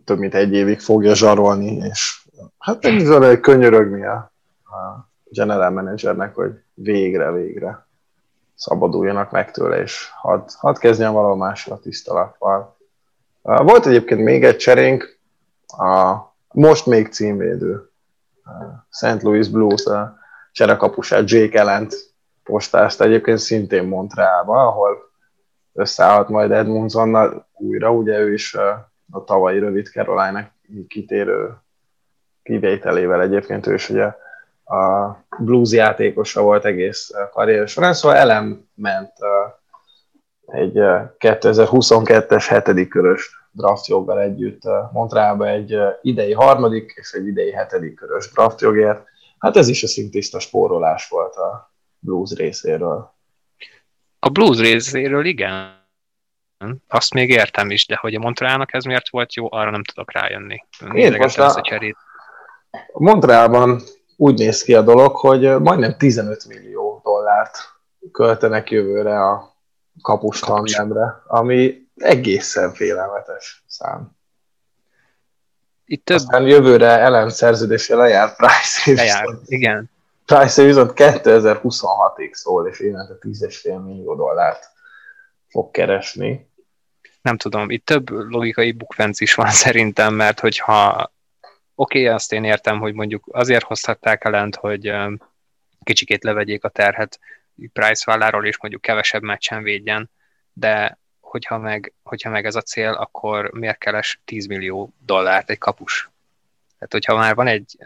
több mint egy évig fogja zsarolni, és hát egy könyörögni a, a general managernek, hogy végre, végre szabaduljanak meg tőle, és hadd, hadd kezdjen valahol másra a tiszta lappal. Volt egyébként még egy cserénk, a most még címvédő St. Louis Blues a cserekapusát Jake Ellent postázta egyébként szintén Montrealba, ahol összeállt majd Edmundsonnal újra, ugye ő is a tavalyi rövid caroline kitérő kivételével egyébként ő is ugye a blues játékosa volt egész karrier során, szóval elem ment egy 2022-es hetedik körös draftjoggal együtt Montrealba egy idei harmadik és egy idei hetedik körös draftjogért. Hát ez is a szintiszta spórolás volt a blues részéről. A blues részéről igen, azt még értem is, de hogy a Montrealnak ez miért volt jó, arra nem tudok rájönni. Én most a, a cserét. Montrealban úgy néz ki a dolog, hogy majdnem 15 millió dollárt költenek jövőre a kapus tandemre, ami egészen félelmetes szám. Itt több... Aztán jövőre Ellen szerződése lejárt Price. Lejár, igen. Price viszont 2026-ig szól, és évente 10,5 millió dollárt fog keresni nem tudom, itt több logikai bukvenc is van szerintem, mert hogyha oké, okay, azt én értem, hogy mondjuk azért hozhatták ellent, hogy kicsikét levegyék a terhet Price válláról, és mondjuk kevesebb meccsen védjen, de hogyha meg, hogyha meg ez a cél, akkor miért keres 10 millió dollárt egy kapus? Tehát, hogyha már van egy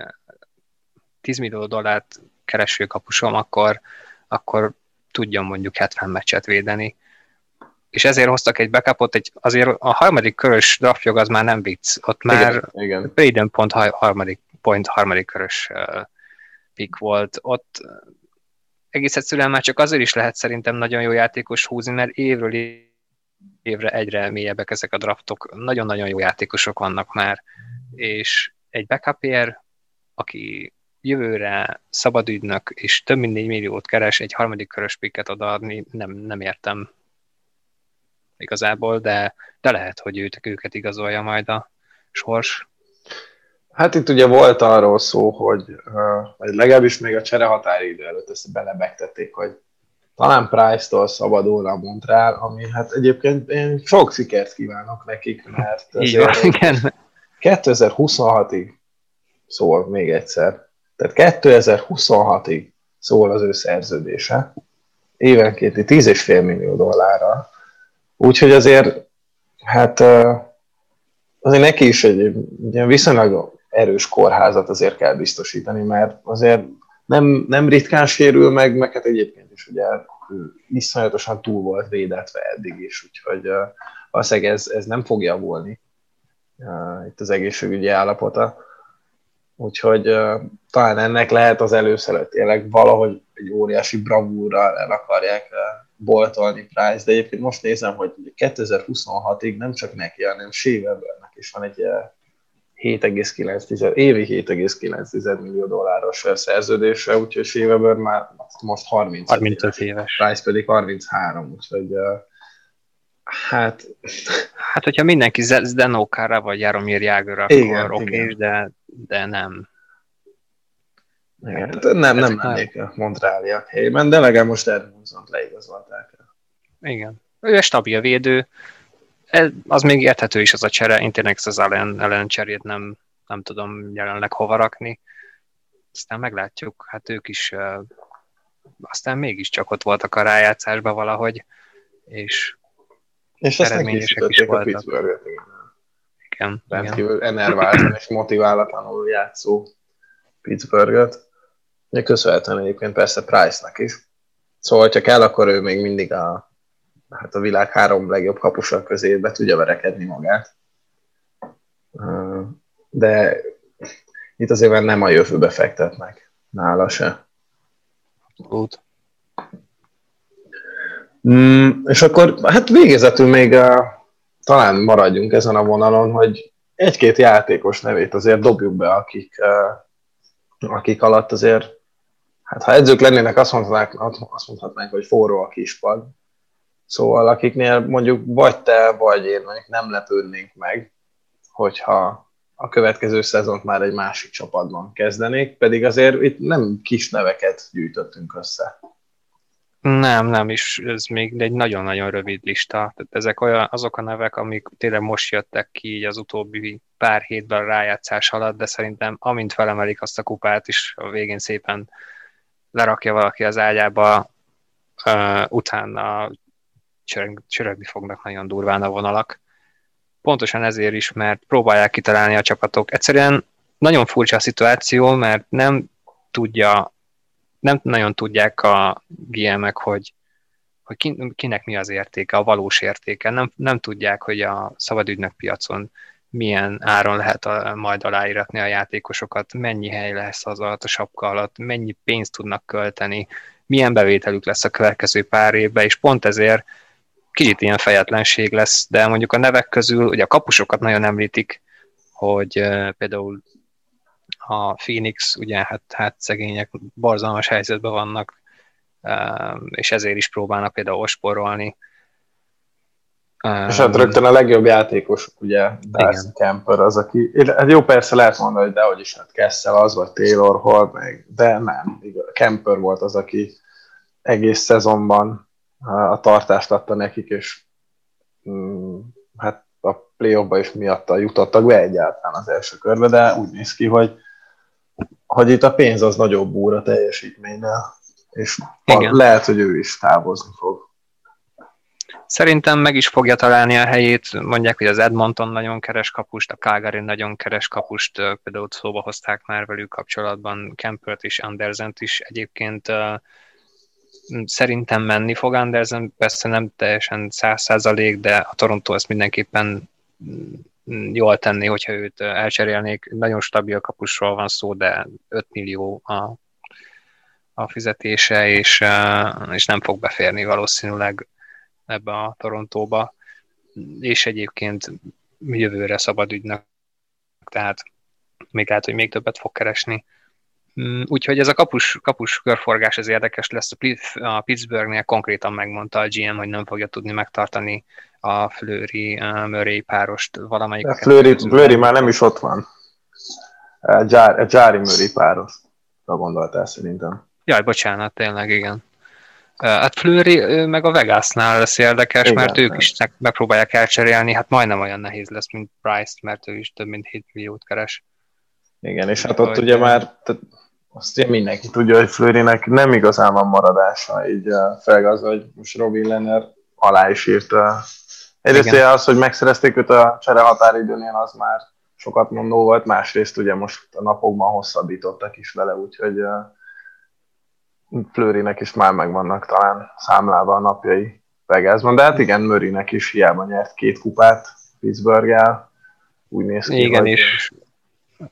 10 millió dollárt kereső kapusom, akkor, akkor tudjon mondjuk 70 meccset védeni, és ezért hoztak egy backupot, egy, azért a harmadik körös draftjog az már nem vicc, ott már igen, Braden pont harmadik, point harmadik körös uh, pick volt, ott egész egyszerűen már csak azért is lehet szerintem nagyon jó játékos húzni, mert évről évre egyre mélyebbek ezek a draftok, nagyon-nagyon jó játékosok vannak már, és egy backupér, aki jövőre szabadügynök és több mint 4 milliót keres, egy harmadik körös picket odaadni, nem, nem értem igazából, de, de lehet, hogy őt, őket igazolja majd a sors. Hát itt ugye volt arról szó, hogy vagy legalábbis még a csere határidő előtt ezt belebegtették, hogy talán Price-tól szabadul a Montreal, ami hát egyébként én sok sikert kívánok nekik, mert van, igen. 2026-ig szól még egyszer. Tehát 2026-ig szól az ő szerződése, évenkénti 10,5 millió dollárra. Úgyhogy azért, hát azért neki is egy, egy ilyen viszonylag erős kórházat azért kell biztosítani, mert azért nem, nem ritkán sérül meg, meg hát egyébként is ugye iszonyatosan túl volt védetve eddig is, úgyhogy uh, valószínűleg ez, ez nem fog javulni uh, itt az egészségügyi állapota. Úgyhogy uh, talán ennek lehet az először tényleg valahogy egy óriási bravúrral el akarják uh, boltolni Price, de egyébként most nézem, hogy 2026-ig nem csak neki, hanem Shea Webernek is van egy 7,9, évi 7,9 millió dolláros szerződésre, úgyhogy Shea Weber már most 30 35 éves. éves. Price pedig 33, úgyhogy hát... Hát, hogyha mindenki Zdenókára vagy Jaromir Jágőre, akkor oké, de, de nem. Igen, hát nem, nem lennék a Montrealiak helyében, de legalább most Edmundson leigazolták el. Igen. Ő egy stabil védő, ez, az még érthető is az a csere, én tényleg az ellen, ellen cserét nem, nem tudom jelenleg hova rakni. Aztán meglátjuk, hát ők is uh, aztán mégiscsak ott voltak a rájátszásban valahogy, és, és is voltak. A igen, Rendkívül igen. enerváltan és motiválatlanul játszó Pittsburghet. Köszönhetően egyébként persze Price-nak is. Szóval, ha kell, akkor ő még mindig a hát a világ három legjobb kapusak közé be tudja verekedni magát. De itt azért már nem a jövőbe fektetnek nála se. Út. Mm, és akkor hát végezetül még uh, talán maradjunk ezen a vonalon, hogy egy-két játékos nevét azért dobjuk be, akik, akik alatt azért, hát ha edzők lennének, azt mondhatnánk, azt mondhatnánk hogy forró a kispad, Szóval akiknél mondjuk vagy te, vagy én mondjuk nem lepődnénk meg, hogyha a következő szezont már egy másik csapatban kezdenék, pedig azért itt nem kis neveket gyűjtöttünk össze. Nem, nem, és ez még egy nagyon-nagyon rövid lista. Tehát ezek olyan, azok a nevek, amik tényleg most jöttek ki így az utóbbi pár hétben rájátszás alatt, de szerintem amint felemelik azt a kupát is, a végén szépen lerakja valaki az ágyába, uh, utána csörög, csörögni fognak nagyon durván a vonalak. Pontosan ezért is, mert próbálják kitalálni a csapatok. Egyszerűen nagyon furcsa a szituáció, mert nem tudja, nem nagyon tudják a GM-ek, hogy, hogy kinek mi az értéke, a valós értéke. Nem, nem tudják, hogy a szabadügynök piacon milyen áron lehet a, majd aláíratni a játékosokat, mennyi hely lesz az alatt a sapka alatt, mennyi pénzt tudnak költeni, milyen bevételük lesz a következő pár évben, és pont ezért kicsit ilyen fejetlenség lesz, de mondjuk a nevek közül, ugye a kapusokat nagyon említik, hogy uh, például a Phoenix, ugye hát, hát szegények borzalmas helyzetben vannak, uh, és ezért is próbálnak például osporolni. Uh, és hát rögtön a legjobb játékos, ugye, Darcy Kemper az, aki, hát jó persze lehet mondani, hogy dehogy is, hát Kessel az, vagy Taylor Hall, meg, de nem, Kemper volt az, aki egész szezonban a tartást adta nekik, és mm, hát a play is miatta jutottak be egyáltalán az első körbe, de úgy néz ki, hogy, hogy itt a pénz az nagyobb úr a teljesítménynél, és Igen. lehet, hogy ő is távozni fog. Szerintem meg is fogja találni a helyét, mondják, hogy az Edmonton nagyon keres kapust, a Calgary nagyon keres kapust, például szóba hozták már velük kapcsolatban Kempert és Andersent is. Egyébként szerintem menni fog Andersen, persze nem teljesen száz százalék, de a Toronto ezt mindenképpen mm, jól tenni, hogyha őt elcserélnék. Nagyon stabil kapusról van szó, de 5 millió a, a fizetése, és, és nem fog beférni valószínűleg ebbe a Torontóba. És egyébként jövőre szabad ügynek, tehát még lehet, hogy még többet fog keresni. Mm, úgyhogy ez a kapus, kapus körforgás ez érdekes lesz. A Pittsburghnél konkrétan megmondta a GM, hogy nem fogja tudni megtartani a Fleury uh, Murray párost valamelyik. A Fleury, Fleury már nem is ott van. A Jari Murray páros. A gondoltál szerintem. Jaj, bocsánat, tényleg, igen. Hát Fleury meg a Vegasnál lesz érdekes, Igen, mert ők is megpróbálják elcserélni, hát majdnem olyan nehéz lesz, mint Price, mert ő is több mint 7 milliót keres. Igen, és hát ott ugye már tehát azt ugye mindenki tudja, hogy Flőrinek nem igazán van maradása, így fel az, hogy most Robin Lenner alá is írta. Egyrészt ugye az, hogy megszerezték őt a csere határidőnél, az már sokat mondó volt, másrészt ugye most a napokban hosszabbítottak is vele, úgyhogy Flőrinek is már megvannak talán számlában a napjai Vegasban, de hát igen, Mörinek is hiába nyert két kupát Pittsburgh-el, úgy néz ki, Igen, hogy... és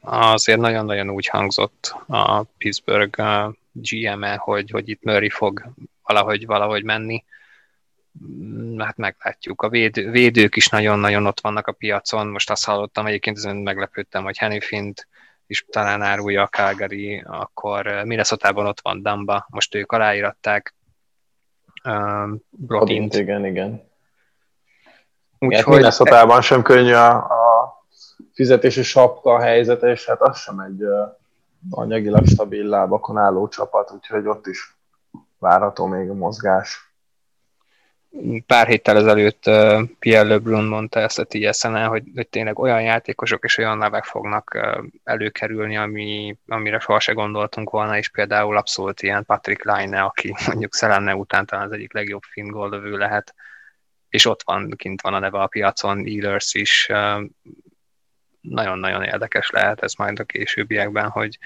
azért nagyon-nagyon úgy hangzott a Pittsburgh GM-e, hogy, hogy itt Murray fog valahogy, valahogy menni. Hát meglátjuk. A véd, védők is nagyon-nagyon ott vannak a piacon. Most azt hallottam, egyébként ezen meglepődtem, hogy Henny Fint is talán árulja a Calgary, akkor minnesota ott van Damba, most ők aláíratták um, Brotint. Igen, igen. Úgyhogy... minnesota sem könnyű a, a fizetési sapka helyzete, és hát az sem egy anyagilag stabil lábakon álló csapat, úgyhogy ott is várható még a mozgás. Pár héttel ezelőtt uh, Pierre Lebrun mondta ezt a tsn hogy, hogy tényleg olyan játékosok és olyan nevek fognak előkerülni, ami, amire soha se gondoltunk volna, és például abszolút ilyen Patrick Line, aki mondjuk Szelenne után talán az egyik legjobb finn goldövő lehet, és ott van, kint van a neve a piacon, Ealers is, nagyon-nagyon érdekes lehet ez majd a későbbiekben, hogy,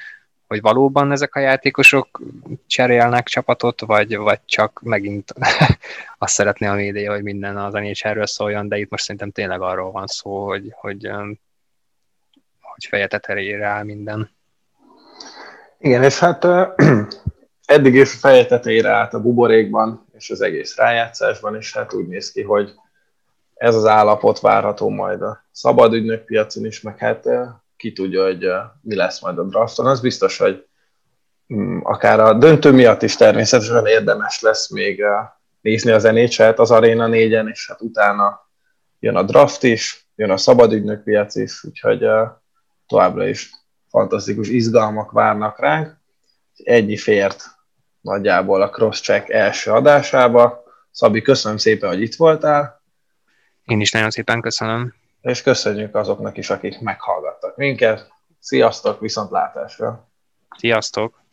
hogy valóban ezek a játékosok cserélnek csapatot, vagy, vagy csak megint azt szeretné a média, hogy minden az nhl szóljon, de itt most szerintem tényleg arról van szó, hogy, hogy, hogy feje tetejére áll minden. Igen, és hát eddig is feje tetejére állt a buborékban, és az egész rájátszásban, és hát úgy néz ki, hogy ez az állapot várható majd a szabad ügynökpiacon is, meg hát ki tudja, hogy mi lesz majd a drafton. Az biztos, hogy mm, akár a döntő miatt is természetesen érdemes lesz még nézni az nhl az Arena 4-en, és hát utána jön a draft is, jön a szabad piac is, úgyhogy továbbra is fantasztikus izgalmak várnak ránk. Egy fért nagyjából a Crosscheck első adásába. Szabi, köszönöm szépen, hogy itt voltál. Én is nagyon szépen köszönöm és köszönjük azoknak is, akik meghallgattak minket. Sziasztok, viszontlátásra! Sziasztok!